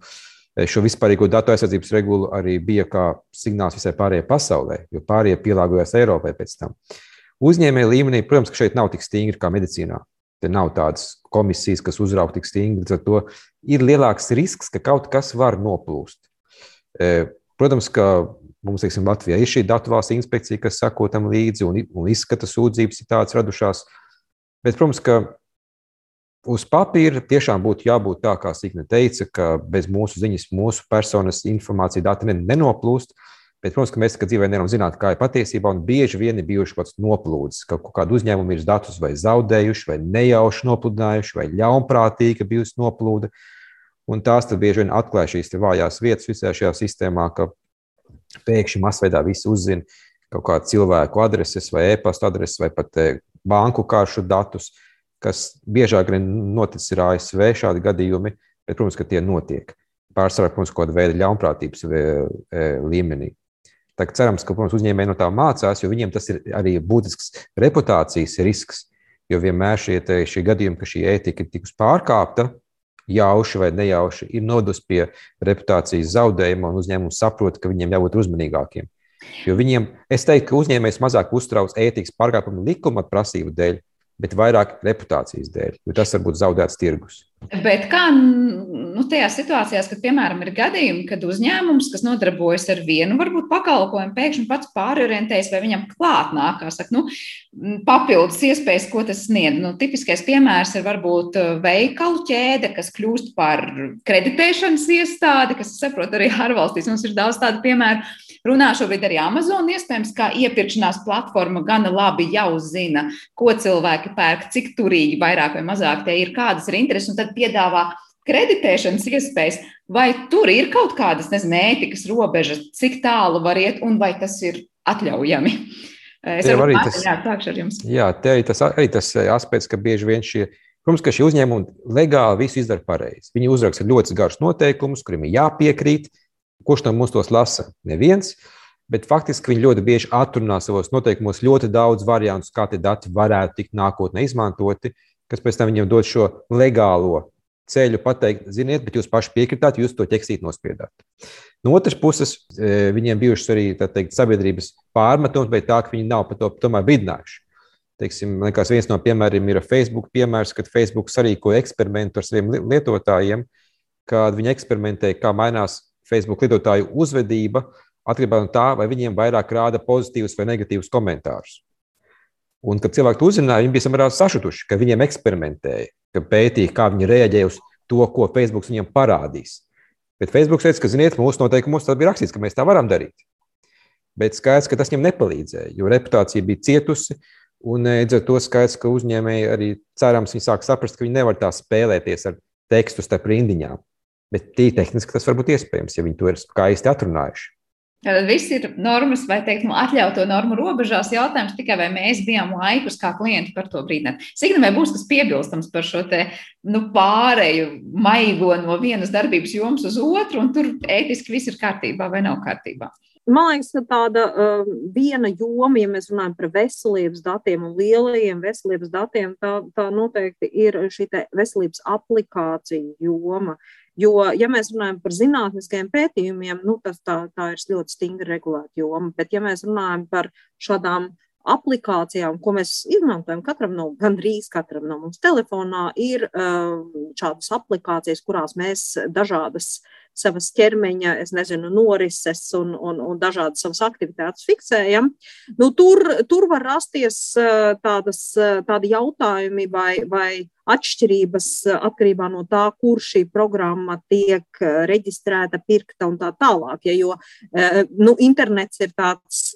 E, šo vispārīgo datu aizsardzības regulu arī bija kā signāls visai pārējai pasaulē, jo pārējie pielāgojās Eiropai pēc tam. Uzņēmēju līmenī, protams, ka šeit nav tik stingri kā medicīnā. Te nav tādas komisijas, kas uzrauga tik stingri. Līdz ar to ir lielāks risks, ka kaut kas var noplūst. E, protams, ka mums, teiksim, Latvijā ir šī datu valsts inspekcija, kas sako tam līdzi un, un izskata sūdzības, ja tādas radušās. Bet, protams, ka uz papīra tiešām būtu jābūt tā, kā Signe teica, ka bez mūsu ziņas, mūsu personas informācija dati nenoplūst. Bet, protams, ka mēs kā dzīvē nevaram zināt, kā ir patiesībā, bieži vien ir bijuši kaut kāds noplūds, ka kaut kāda uzņēmuma ir datus vai zaudējuši, vai nejauši nopludinājuši, vai ļaunprātīgi bijusi noplūde. Un tās bieži vien atklāja šīs vājās vietas visā šajā sistēmā, ka pēkšņi masveidā visi uzzina kaut kādu cilvēku adreses vai e-pasta adreses vai pat eh, banku karšu datus, kas biežāk noticis ir ASV šādi gadījumi, bet, protams, ka tie notiek. Pārsvarā, protams, kaut kāda veida ļaunprātības e, līmenī. Tā kā cerams, ka protams, uzņēmēji no tā mācās, jo viņiem tas ir arī būtisks reputācijas risks. Jo vienmēr šie, te, šie gadījumi, ka šī ētika ir tikus pārkāpta, jauši vai nejauši, ir nodus pie reputācijas zaudējuma, un uzņēmums saprot, ka viņiem jābūt uzmanīgākiem. Jo viņiem, es teiktu, ka uzņēmējs mazāk uztrauc ētikas pārkāpumu likuma prasību dēļ, bet vairāk reputācijas dēļ, jo tas var būt zaudēts tirgus. Bet kā nu, tajās situācijās, kad, piemēram, ir gadījumi, kad uzņēmums, kas nodarbojas ar vienu, varbūt pakalpojumu, pēkšņi pats pārorientējas vai viņam klāt nāk, kā saka, nu, papildus iespējas, ko tas sniedz. Nu, tipiskais piemērs ir varbūt uh, veikalu ķēde, kas kļūst par kreditēšanas iestādi, kas, saprot, arī ārvalstīs mums ir daudz tādu piemēru runā šobrīd arī Amazon. Iespējams, ka iepirkšanās platforma gana labi jau zina, ko cilvēki pērk, cik turīgi vairāk vai mazāk tie ir, kādas ir intereses, un tad piedāvā kreditēšanas iespējas. Vai tur ir kaut kādas, nezinu, ētikas robežas, cik tālu var iet un vai tas ir atļaujami? Es arī tas, jā, ar jums. Jā, te arī tas, arī tas aspekts, ka bieži vien šie, protams, ka šie uzņēmumi legāli visu izdara pareizi. Viņi uzraksta ļoti garus noteikumus, kuriem ir jāpiekrīt, Kurš no mums tos lasa? Neviens. Bet faktiski viņi ļoti bieži atrunā savos noteikumos ļoti daudz variantus, kā tie dati varētu tikt nākotnē izmantoti, kas pēc tam viņiem dod šo legālo ceļu, pateikt, ziniet, bet jūs paši piekritāt, jūs to ķeksīt nospiedāt. No otras puses, e, viņiem bijušas arī teikt, sabiedrības pārmetumi, bet tā, ka viņi nav par to tomēr vidinājuši. Teiksim, liekas, viens no piemēriem ir Facebook piemērs, kad Facebook sarīkoja eksperimentu ar saviem lietotājiem, kad viņi eksperimentēja, kā mainās Facebook lietotāju uzvedība atkarībā no tā, vai viņiem vairāk rāda pozitīvus vai negatīvus komentārus. Un, kad cilvēki to uzzināja, viņi bija samērā sašutuši, ka viņiem eksperimentēja, ka pētīja, kā viņi reaģē uz to, ko Facebook viņiem parādīs. Bet Facebook teica, ka, ziniet, mūsu noteikumos tas bija rakstīts, ka mēs tā varam darīt. Bet skaidrs, ka tas viņam nepalīdzēja, jo reputācija bija cietusi. Un līdz ar to skaidrs, ka uzņēmēji arī cerams, viņi sāk saprast, ka viņi nevar tā spēlēties ar tekstu starp rindiņām. Bet tī tehniski tas var būt iespējams, ja viņi to ir skaisti atrunājuši. Tad viss ir normas, vai teikt, nu, atļautu normu robežās. Jautājums tikai, vai mēs bijām laikus kā klienti par to brīdināt. Signe, vai būs kas piebilstams par šo te, nu, pārēju maigo no vienas darbības jomas uz otru, un tur ētiski viss ir kārtībā vai nav kārtībā? Man liekas, ka tāda uh, viena joma, ja mēs runājam par veselības datiem un lielajiem veselības datiem, tā, tā noteikti ir šī veselības aplikācija joma. Uh, Jo, ja mēs runājam par zinātniskiem pētījumiem, nu, tas tā, tā ir ļoti stingri regulēta joma. Bet, ja mēs runājam par šādām aplikācijām, ko mēs izmantojam, katram no, gandrīz katram no mums telefonā ir uh, šādas aplikācijas, kurās mēs dažādas savas ķermeņa, es nezinu, norises un, un, un dažādas savas aktivitātes fiksējam, nu, tur, tur var rasties tādas, tādi jautājumi vai, vai atšķirības atkarībā no tā, kur šī programma tiek reģistrēta, pirkta un tā tālāk. Ja, jo nu, internets ir tāds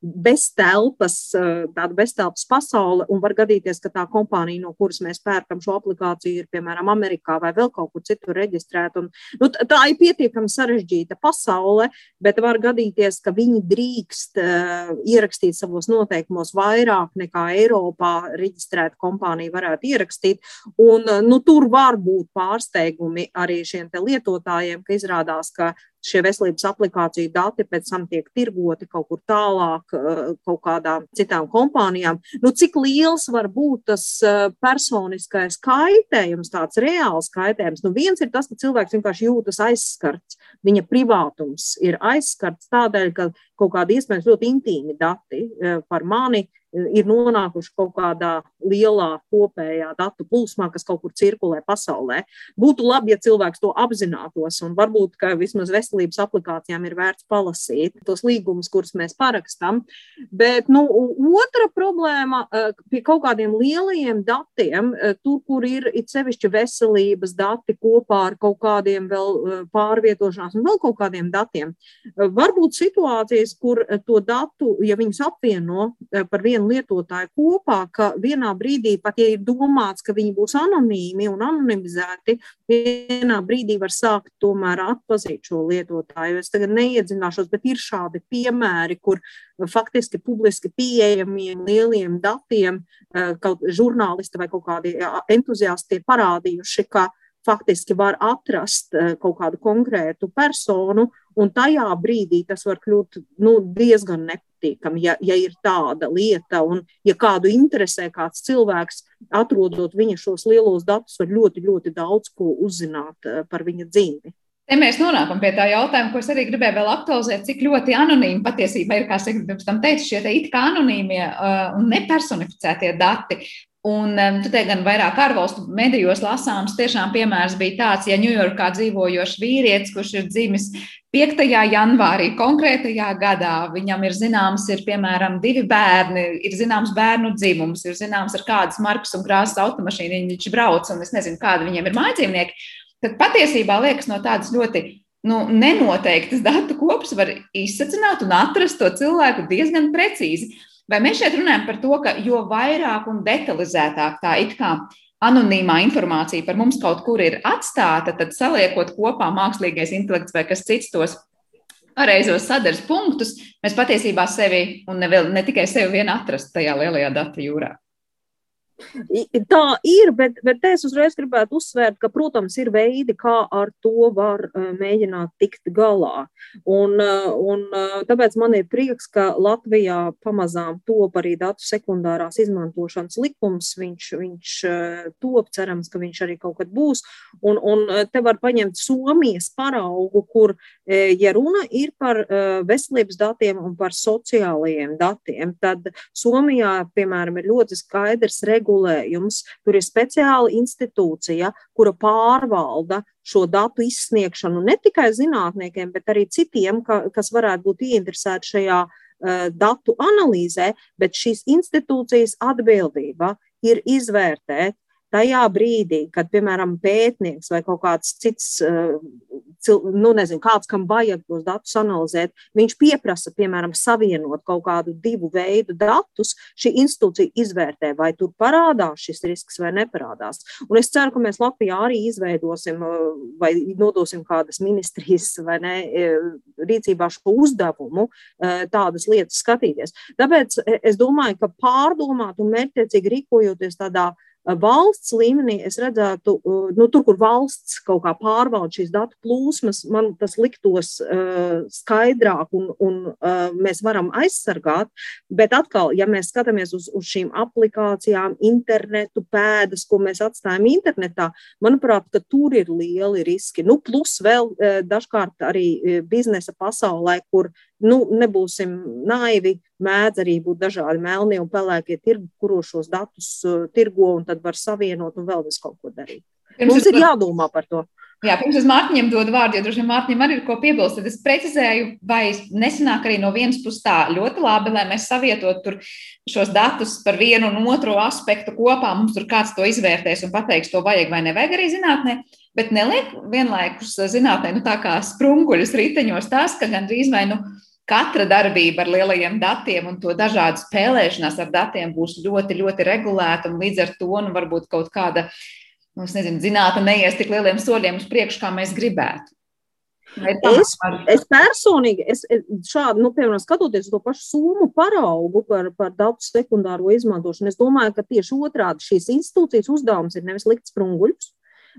beztelpas, eh, tāda beztelpas pasaule, un var gadīties, ka tā kompānija, no kuras mēs pērkam šo aplikāciju, ir piemēram Amerikā vai vēl kaut kur citur reģistrēta. Un, nu, tā ir pietiekami sarežģīta pasaule, bet var gadīties, ka viņi drīkst uh, ierakstīt savos noteikumos vairāk nekā Eiropā reģistrēta kompānija varētu ierakstīt. Un, uh, nu, tur var būt pārsteigumi arī šiem lietotājiem, ka izrādās, ka šie veselības aplikāciju dati pēc tam tiek tirgoti kaut kur tālāk, eh, kaut kādām citām kompānijām. Nu, cik liels var būt tas eh, personiskais kaitējums, tāds reāls kaitējums? Nu, viens ir tas, ka cilvēks vienkārši jūtas aizskarts, viņa privātums ir aizskarts tādēļ, ka kaut kādi iespējams ļoti intīmi dati eh, par mani ir nonākuši kaut kādā lielā kopējā datu plūsmā, kas kaut kur cirkulē pasaulē. Būtu labi, ja cilvēks to apzinātos, un varbūt, vismaz veselības aplikācijām ir vērts palasīt tos līgumus, kurus mēs parakstām. Bet nu, otra problēma eh, pie kaut kādiem lielajiem datiem, eh, tur, kur ir it sevišķi veselības dati kopā ar kaut kādiem vēl eh, pārvietošanās un vēl kaut kādiem datiem, var būt situācijas, kur to datu, ja viņus apvieno par vienu vienu lietotāju kopā, ka vienā brīdī, pat ja ir domāts, ka viņi būs anonīmi un anonimizēti, vienā brīdī var sākt tomēr atpazīt šo lietotāju. Es tagad neiedzināšos, bet ir šādi piemēri, kur faktiski publiski pieejamiem lieliem datiem eh, kaut žurnālisti vai kaut kādi entuziasti ir parādījuši, ka faktiski var atrast eh, kaut kādu konkrētu personu, un tajā brīdī tas var kļūt nu, diezgan nepatīkami nepatīkami, ja, ja ir tāda lieta, un ja kādu interesē kāds cilvēks, atrodot viņa šos lielos datus, var ļoti, ļoti daudz ko uzzināt eh, par viņa dzīvi. Te mēs nonākam pie tā jautājuma, ko es arī gribēju vēl aktualizēt, cik ļoti anonīmi patiesībā ir, kā es pirms tam teicu, šie it kā anonīmie uh, un nepersonificētie dati. Un te gan vairāk ārvalstu medijos lasāms, tiešām piemērs bija tāds, ja Ņujorkā dzīvojošs vīrietis, kurš ir dzimis 5. janvārī, konkrētajā gadā, viņam ir zināms, ir piemēram divi bērni, ir zināms bērnu dzimums, ir zināms, ar kādas markas un krāsas automašīnu viņš brauc, un es nezinu, kāda viņiem ir mājdzīvnieki, tad patiesībā liekas no tādas ļoti nu, nenoteiktas datu kopas var izsacināt un atrast to cilvēku diezgan precīzi. Vai mēs šeit runājam par to, ka jo vairāk un detalizētāk tā it kā anonīmā informācija par mums kaut kur ir atstāta, tad saliekot kopā mākslīgais intelekts vai kas cits tos pareizos sadaras punktus, mēs patiesībā sevi un ne, vēl, ne tikai sevi vien atrast tajā lielajā datu jūrā. Tā ir, bet, bet es uzreiz gribētu uzsvērt, ka, protams, ir veidi, kā ar to var mēģināt tikt galā. Un, un tāpēc man ir prieks, ka Latvijā pamazām top arī datu sekundārās izmantošanas likums. Viņš, viņš top, cerams, ka viņš arī kaut kad būs. Un, un te var paņemt Somijas paraugu, kur, ja runa ir par veselības datiem un par sociālajiem datiem, tad Somijā, piemēram, ir ļoti skaidrs regulējums regulējums, tur ir speciāla institūcija, kura pārvalda šo datu izsniegšanu ne tikai zinātniekiem, bet arī citiem, ka, kas varētu būt ieinteresēti šajā uh, datu analīzē, bet šīs institūcijas atbildība ir izvērtēt tajā brīdī, kad, piemēram, pētnieks vai kaut kāds cits uh, nu, nezinu, kāds, kam vajag tos datus analizēt, viņš pieprasa, piemēram, savienot kaut kādu divu veidu datus, šī institūcija izvērtē, vai tur parādās šis risks vai neparādās. Un es ceru, ka mēs Latvijā arī izveidosim vai nodosim kādas ministrijas vai ne, e, rīcībā šo uzdevumu tādas lietas skatīties. Tāpēc e, es domāju, ka pārdomāt un mērķtiecīgi rīkojoties tādā valsts līmenī es redzētu, nu, tur, kur valsts kaut kā pārvalda šīs datu plūsmas, man tas liktos uh, skaidrāk un, un uh, mēs varam aizsargāt. Bet atkal, ja mēs skatāmies uz, uz šīm aplikācijām, internetu, pēdas, ko mēs atstājam internetā, manuprāt, tur ir lieli riski. Nu, plus vēl uh, dažkārt arī biznesa pasaulē, kur nu, nebūsim naivi, mēdz arī būt dažādi melnie un pelēkie tirgi, kuros šos datus uh, tirgo un tad var savienot un vēl visu kaut ko darīt. Pirms Mums ir jādomā par to. Jā, pirms es Mārtiņam dodu vārdu, jo droši vien Mārtiņam arī ir ko piebilst. Tad es precizēju, vai nesanāk arī no vienas puses tā ļoti labi, lai mēs savietotu šos datus par vienu un otru aspektu kopā. Mums tur kāds to izvērtēs un pateiks, to vajag vai nevajag arī zinātnē. Bet neliek vienlaikus zinātnē, nu tā kā sprunguļus riteņos tas, ka gandrīz vai nu katra darbība ar lielajiem datiem un to dažādu spēlēšanās ar datiem būs ļoti, ļoti regulēta un līdz ar to nu, varbūt kaut kāda nu, nezinu, zinātnē neies tik lieliem soļiem uz priekšu, kā mēs gribētu. Es, es personīgi, es, šādi, nu, piemēram, skatoties uz to pašu summu paraugu par, par datu sekundāro izmantošanu, es domāju, ka tieši otrādi šīs institūcijas uzdevums ir nevis likt sprunguļus,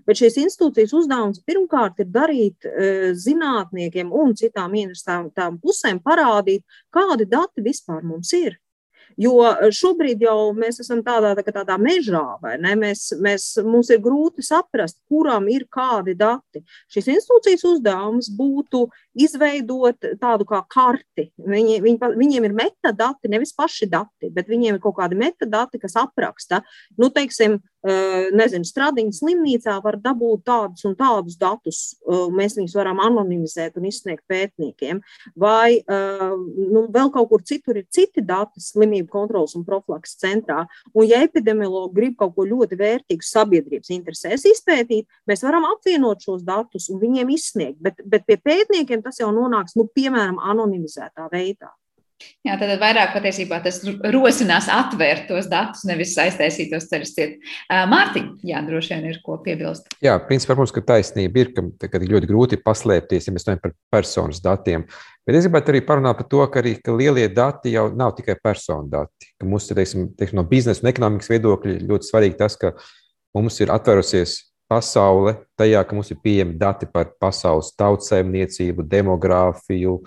bet šīs institūcijas uzdevums pirmkārt ir darīt e, zinātniekiem un citām interesantām pusēm parādīt, kādi dati vispār mums ir. Jo eh, šobrīd jau mēs esam tādā, tā, tādā mežā, vai ne? Mēs, mēs, mums ir grūti saprast, kuram ir kādi dati. Šis institūcijas uzdevums būtu izveidot tādu kā karti. Viņi, viņi, viņiem ir metadati, nevis paši dati, bet viņiem ir kaut kādi metadati, kas apraksta, nu, teiksim, Eh, nezinu, Stradiņas slimnīcā var dabūt tādus un tādus datus, eh, mēs viņus varam anonimizēt un izsniegt pētniekiem, vai eh, nu, vēl kaut kur citur ir citi dati slimību kontrolas un profilaks centrā, un ja epidemiologi grib kaut ko ļoti vērtīgu sabiedrības interesēs izpētīt, mēs varam apvienot šos datus un viņiem izsniegt, bet, bet pie pētniekiem tas jau nonāks, nu, piemēram, anonimizētā veidā. Jā, tad vairāk patiesībā tas rosinās atvērt tos datus, nevis aiztaisīt tos ceļus ciet. Mārtiņ, jā, droši vien ir ko piebilst. Jā, principā, protams, ka taisnība ir, ka ir ļoti grūti paslēpties, ja mēs runājam par personas datiem. Bet es gribētu arī parunāt par to, ka arī ka lielie dati jau nav tikai personu dati. Ka mums ir teiksim, teiksim, no biznesa un ekonomikas viedokļa ļoti svarīgi tas, ka mums ir atverusies pasaule tajā, ka mums ir pieejami dati par pasaules tautsēmniecību, demogrāfiju,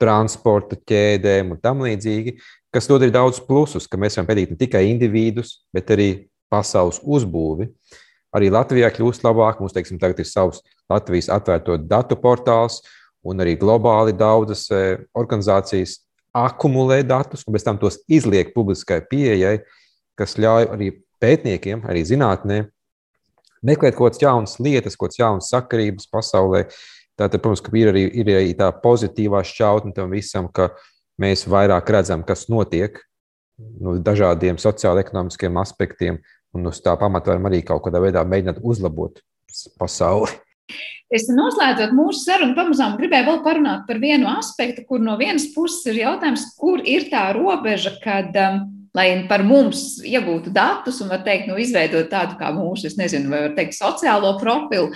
transporta ķēdēm un tam līdzīgi, kas dod arī daudz plusus, ka mēs varam pētīt ne tikai individus, bet arī pasaules uzbūvi. Arī Latvijā kļūst labāk. Mums, teiksim, tagad ir savs Latvijas atvērto datu portāls, un arī globāli daudzas e, organizācijas akumulē datus, un pēc tam tos izliek publiskai pieejai, kas ļauj arī pētniekiem, arī zinātnē, meklēt kaut kādas jaunas lietas, kaut kādas jaunas sakarības pasaulē, Tātad, protams, ir arī, ir arī tā pozitīvā šķautne tam visam, ka mēs vairāk redzam, kas notiek no dažādiem sociālo-ekonomiskiem aspektiem, un uz tā pamata varam arī kaut kādā veidā mēģināt uzlabot pasauli. Es noslēdzot mūsu sarunu, pamazām gribēju vēl parunāt par vienu aspektu, kur no vienas puses ir jautājums, kur ir tā robeža, kad um, lai par mums iegūtu datus un, var teikt, nu, izveidot tādu kā mūsu, es nezinu, vai var teikt, sociālo profilu.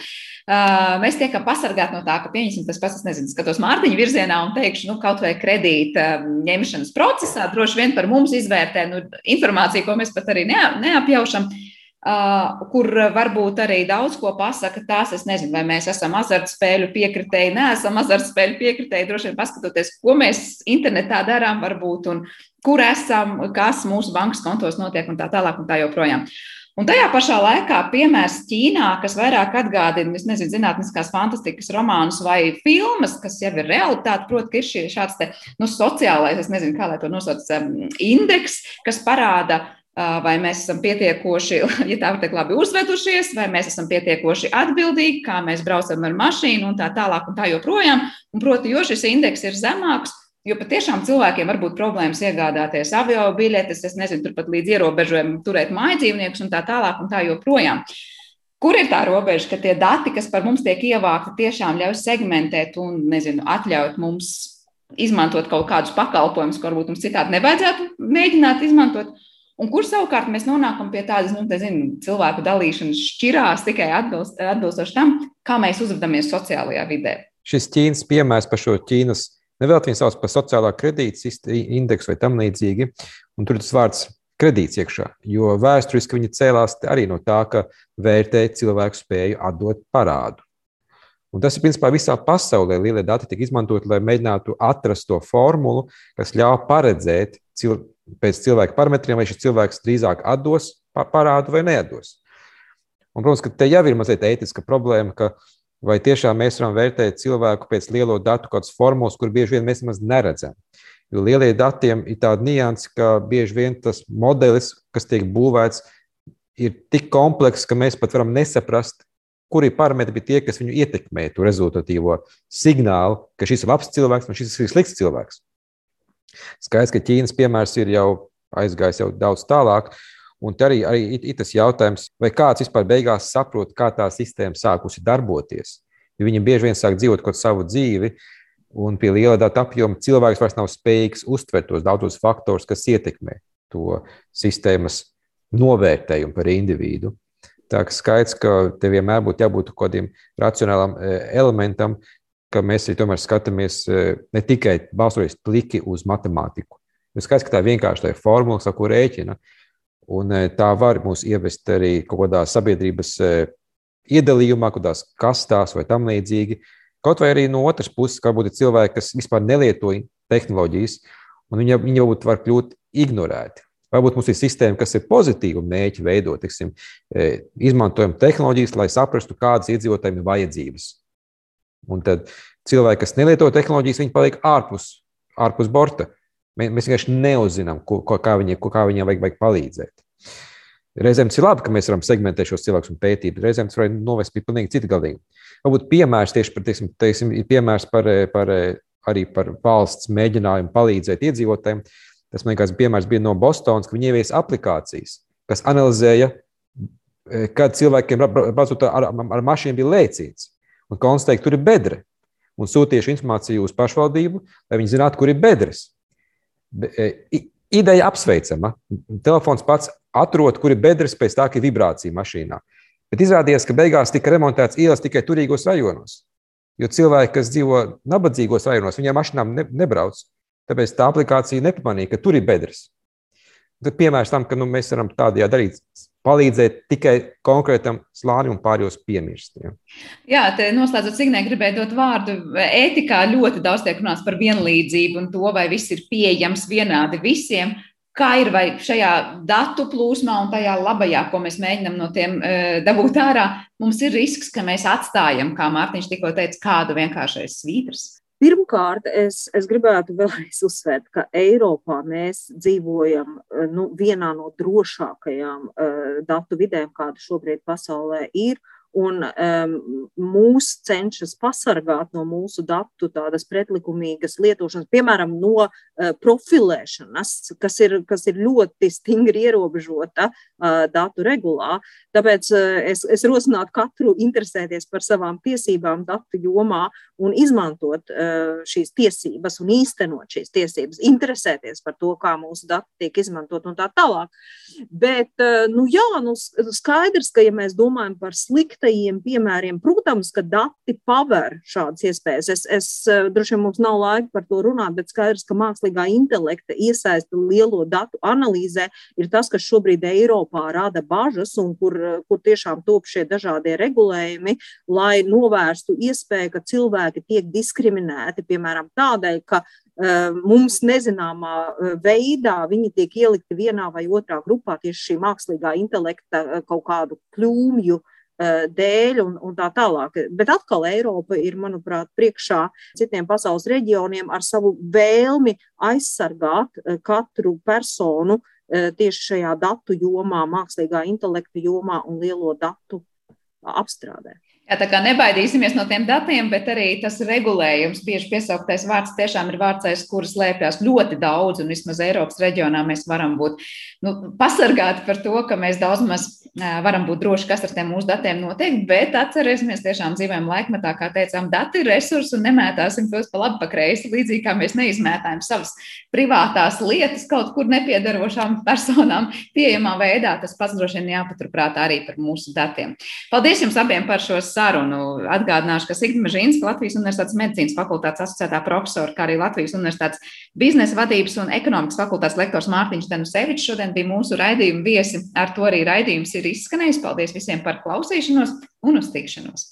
Uh, mēs tiekam pasargāti no tā, ka, pieņemsim, tas pats, es nezinu, skatos Mārtiņa virzienā un teikšu, nu, kaut vai kredīta ņemšanas procesā, droši vien par mums izvērtē nu, informāciju, ko mēs pat arī neapjaušam. Uh, kur varbūt arī daudz ko pasaka tās, es nezinu, vai mēs esam azartspēļu piekritēji, neesam azartspēļu piekritēji, droši vien paskatoties, ko mēs internetā darām, varbūt, un kur esam, kas mūsu bankas kontos notiek, un tā tālāk, un tā joprojām. Un tajā pašā laikā piemērs Ķīnā, kas vairāk atgādina, es nezinu, zinātniskās fantastikas romānus vai filmas, kas jau ir realitāte, proti, ka ir šī, šāds te, nu, sociālais, es nezinu, kā lai to nosauc, um, indeks, kas parāda vai mēs esam pietiekoši, ja tā var teikt, labi uzvedušies, vai mēs esam pietiekoši atbildīgi, kā mēs braucam ar mašīnu un tā tālāk un tā joprojām. Un, proti, jo šis indeks ir zemāks, jo patiešām cilvēkiem var būt problēmas iegādāties avio biļetes, es nezinu, turpat līdz ierobežojumam turēt mājdzīvniekus un tā tālāk un tā joprojām. Kur ir tā robeža, ka tie dati, kas par mums tiek ievākti, tiešām ļauj segmentēt un, nezinu, atļaut mums izmantot kaut kādus pakalpojumus, ko varbūt mums citādi nevajadzētu mēģināt izmantot, Un kur savukārt mēs nonākam pie tādas nu, zinu, cilvēku dalīšanas šķirās tikai atbilst, atbilstoši tam, kā mēs uzvedamies sociālajā vidē. Šis Ķīnas piemērs par šo Ķīnas, nevēl viņu sauc par sociālā kredīta indeksu vai tam līdzīgi, un tur tas vārds kredīts iekšā, jo vēsturiski viņi cēlās arī no tā, ka vērtē cilvēku spēju atdot parādu. Un tas ir principā visā pasaulē. Lielie dati tika izmantoti, lai mēģinātu atrast to formulu, kas ļauj paredzēt cilvēku pēc cilvēka parametriem, vai šis cilvēks drīzāk atdos parādu vai neatdos. Un, protams, ka te jau ir mazliet ētiska problēma, ka vai tiešām mēs varam vērtēt cilvēku pēc lielo datu kādas formulas, kur bieži vien mēs nemaz neredzam. Jo lielie datiem ir tāda nianse, ka bieži vien tas modelis, kas tiek būvēts, ir tik komplekss, ka mēs pat varam nesaprast, kuri parametri bija tie, kas viņu ietekmē to rezultatīvo signālu, ka šis ir labs cilvēks un šis ir slikts cilvēks. Skaidrs, ka Ķīnas piemērs ir jau aizgājis jau daudz tālāk. Un arī, arī ir tas jautājums, vai kāds vispār beigās saprot, kā tā sistēma sākusi darboties. Jo viņi bieži vien sāk dzīvot kaut savu dzīvi, un pie liela datu apjoma cilvēks vairs nav spējīgs uztvert tos daudzos faktorus, kas ietekmē to sistēmas novērtējumu par individu. Tā kā skaidrs, ka te vienmēr būtu jābūt kaut kādam racionālam e, elementam, ka mēs arī tomēr skatāmies e, ne tikai balstoties pliki uz matemātiku. Jo skaidrs, ka tā vienkārši tā ir formula, ko rēķina. Un e, tā var mūs ievest arī kaut kādā sabiedrības iedalījumā, kaut kādās kastās vai tam līdzīgi. Kaut vai arī no otras puses, kā būtu cilvēki, kas vispār nelieto tehnoloģijas, un viņi, viņi varbūt var kļūt ignorēti. Varbūt mums ir sistēma, kas ir pozitīva mēķa veidot, tiksim, e, izmantojam tehnoloģijas, lai saprastu, kādas iedzīvotājiem ir vajadzības. Un tad cilvēki, kas nelieto tehnoloģijas, viņi paliek ārpus, ārpus borta. Mēs vienkārši neuzzinām, ko, kā, viņiem, kā viņiem vajag, vajag palīdzēt. Reizēm ir labi, ka mēs varam segmentēt šos cilvēkus un pētīt, bet reizēm tas var novest pie pilnīgi cita galīgi. Varbūt piemērs tieši par, teiksim, teiksim, piemērs par, par, arī par valsts mēģinājumu palīdzēt iedzīvotājiem. Tas man liekas, piemērs bija no Bostonas, ka viņi ievies aplikācijas, kas analizēja, e, kad cilvēkiem ar, ar, ar mašīnu bija lēcīts un konstatēja, ka tur ir bedre. Un sūtīja šo informāciju uz pašvaldību, lai viņi zinātu, kur ir bedres. E, ideja apsveicama. Telefons pats atrod, kur ir bedres pēc tā, ka ir vibrācija mašīnā. Bet izrādījās, ka beigās tika remontēts ielas tikai turīgos rajonos. Jo cilvēki, kas dzīvo nabadzīgos rajonos, viņiem mašīnām ne, nebrauc. Tāpēc tā aplikācija nepamanīja, ka tur ir bedres. Tad piemērs tam, ka nu, mēs varam tādējādi darīt, palīdzēt tikai konkrētam slānim un pārējos piemirst. Ja. Jā, te noslēdzot signē, gribēju dot vārdu. Ētikā ļoti daudz tiek runāts par vienlīdzību un to, vai viss ir pieejams vienādi visiem. Kā ir vai šajā datu plūsmā un tajā labajā, ko mēs mēģinām no tiem e, dabūt ārā, mums ir risks, ka mēs atstājam, kā Mārtiņš tikko teica, kādu vienkāršais svītras. Pirmkārt, es, es gribētu vēlreiz uzsvērt, ka Eiropā mēs dzīvojam nu, vienā no drošākajām uh, datu vidēm, kāda šobrīd pasaulē ir. Uh, un um, mūs cenšas pasargāt no mūsu datu tādas pretlikumīgas lietošanas, piemēram, no uh, profilēšanas, kas ir, kas ir ļoti stingri ierobežota uh, datu regulā. Tāpēc uh, es, es rosinātu katru interesēties par savām tiesībām datu jomā un izmantot uh, šīs tiesības un īstenot šīs tiesības, interesēties par to, kā mūsu dati tiek izmantot un tā tālāk. Bet, uh, nu jā, nu skaidrs, ka ja mēs domājam par sliktu sliktajiem piemēriem, protams, ka dati paver šādas iespējas. Es, es eh, droši vien mums nav laika par to runāt, bet skaidrs, ka mākslīgā intelekta iesaista lielo datu analīzē ir tas, kas šobrīd Eiropā rada bažas un kur, kur tiešām top šie dažādie regulējumi, lai novērstu iespēju, ka cilvēki tiek diskriminēti, piemēram, tādēļ, ka eh, mums nezināmā eh, veidā viņi tiek ielikti vienā vai otrā grupā tieši šī mākslīgā intelekta kaut kādu kļūmju uh, Eh, dēļ un, un tā tālāk. Bet atkal Eiropa ir, manuprāt, priekšā citiem pasaules reģioniem ar savu vēlmi aizsargāt eh, katru personu eh, tieši šajā datu jomā, mākslīgā intelekta jomā un lielo datu apstrādē. Jā, tā kā nebaidīsimies no tiem datiem, bet arī tas regulējums, bieži piesauktais vārds, tiešām ir vārds, aiz kuras slēpjas ļoti daudz, un vismaz Eiropas reģionā mēs varam būt nu, pasargāti par to, ka mēs daudz maz varam būt droši, kas ar tiem mūsu datiem notiek, bet atcerēsimies, tiešām dzīvojam laikmetā, kā teicām, dati ir resursi un nemētāsim tos pa labi, pa kreisi, līdzīgi kā mēs neizmētājam savas privātās lietas kaut kur nepiedarošām personām pieejamā veidā. Tas pats droši vien jāpaturprāt arī par mūsu datiem. Paldies jums abiem par šos sarunu. Atgādināšu, ka Sigma Žīnska, Latvijas Universitātes medicīnas fakultātes asociētā profesora, kā arī Latvijas Universitātes biznesa vadības un ekonomikas fakultātes lektors Mārtiņš Denusevičs šodien bija mūsu raidījuma viesi. Ar to arī raidījums ir izskanējis. Paldies visiem par klausīšanos un uz tikšanos!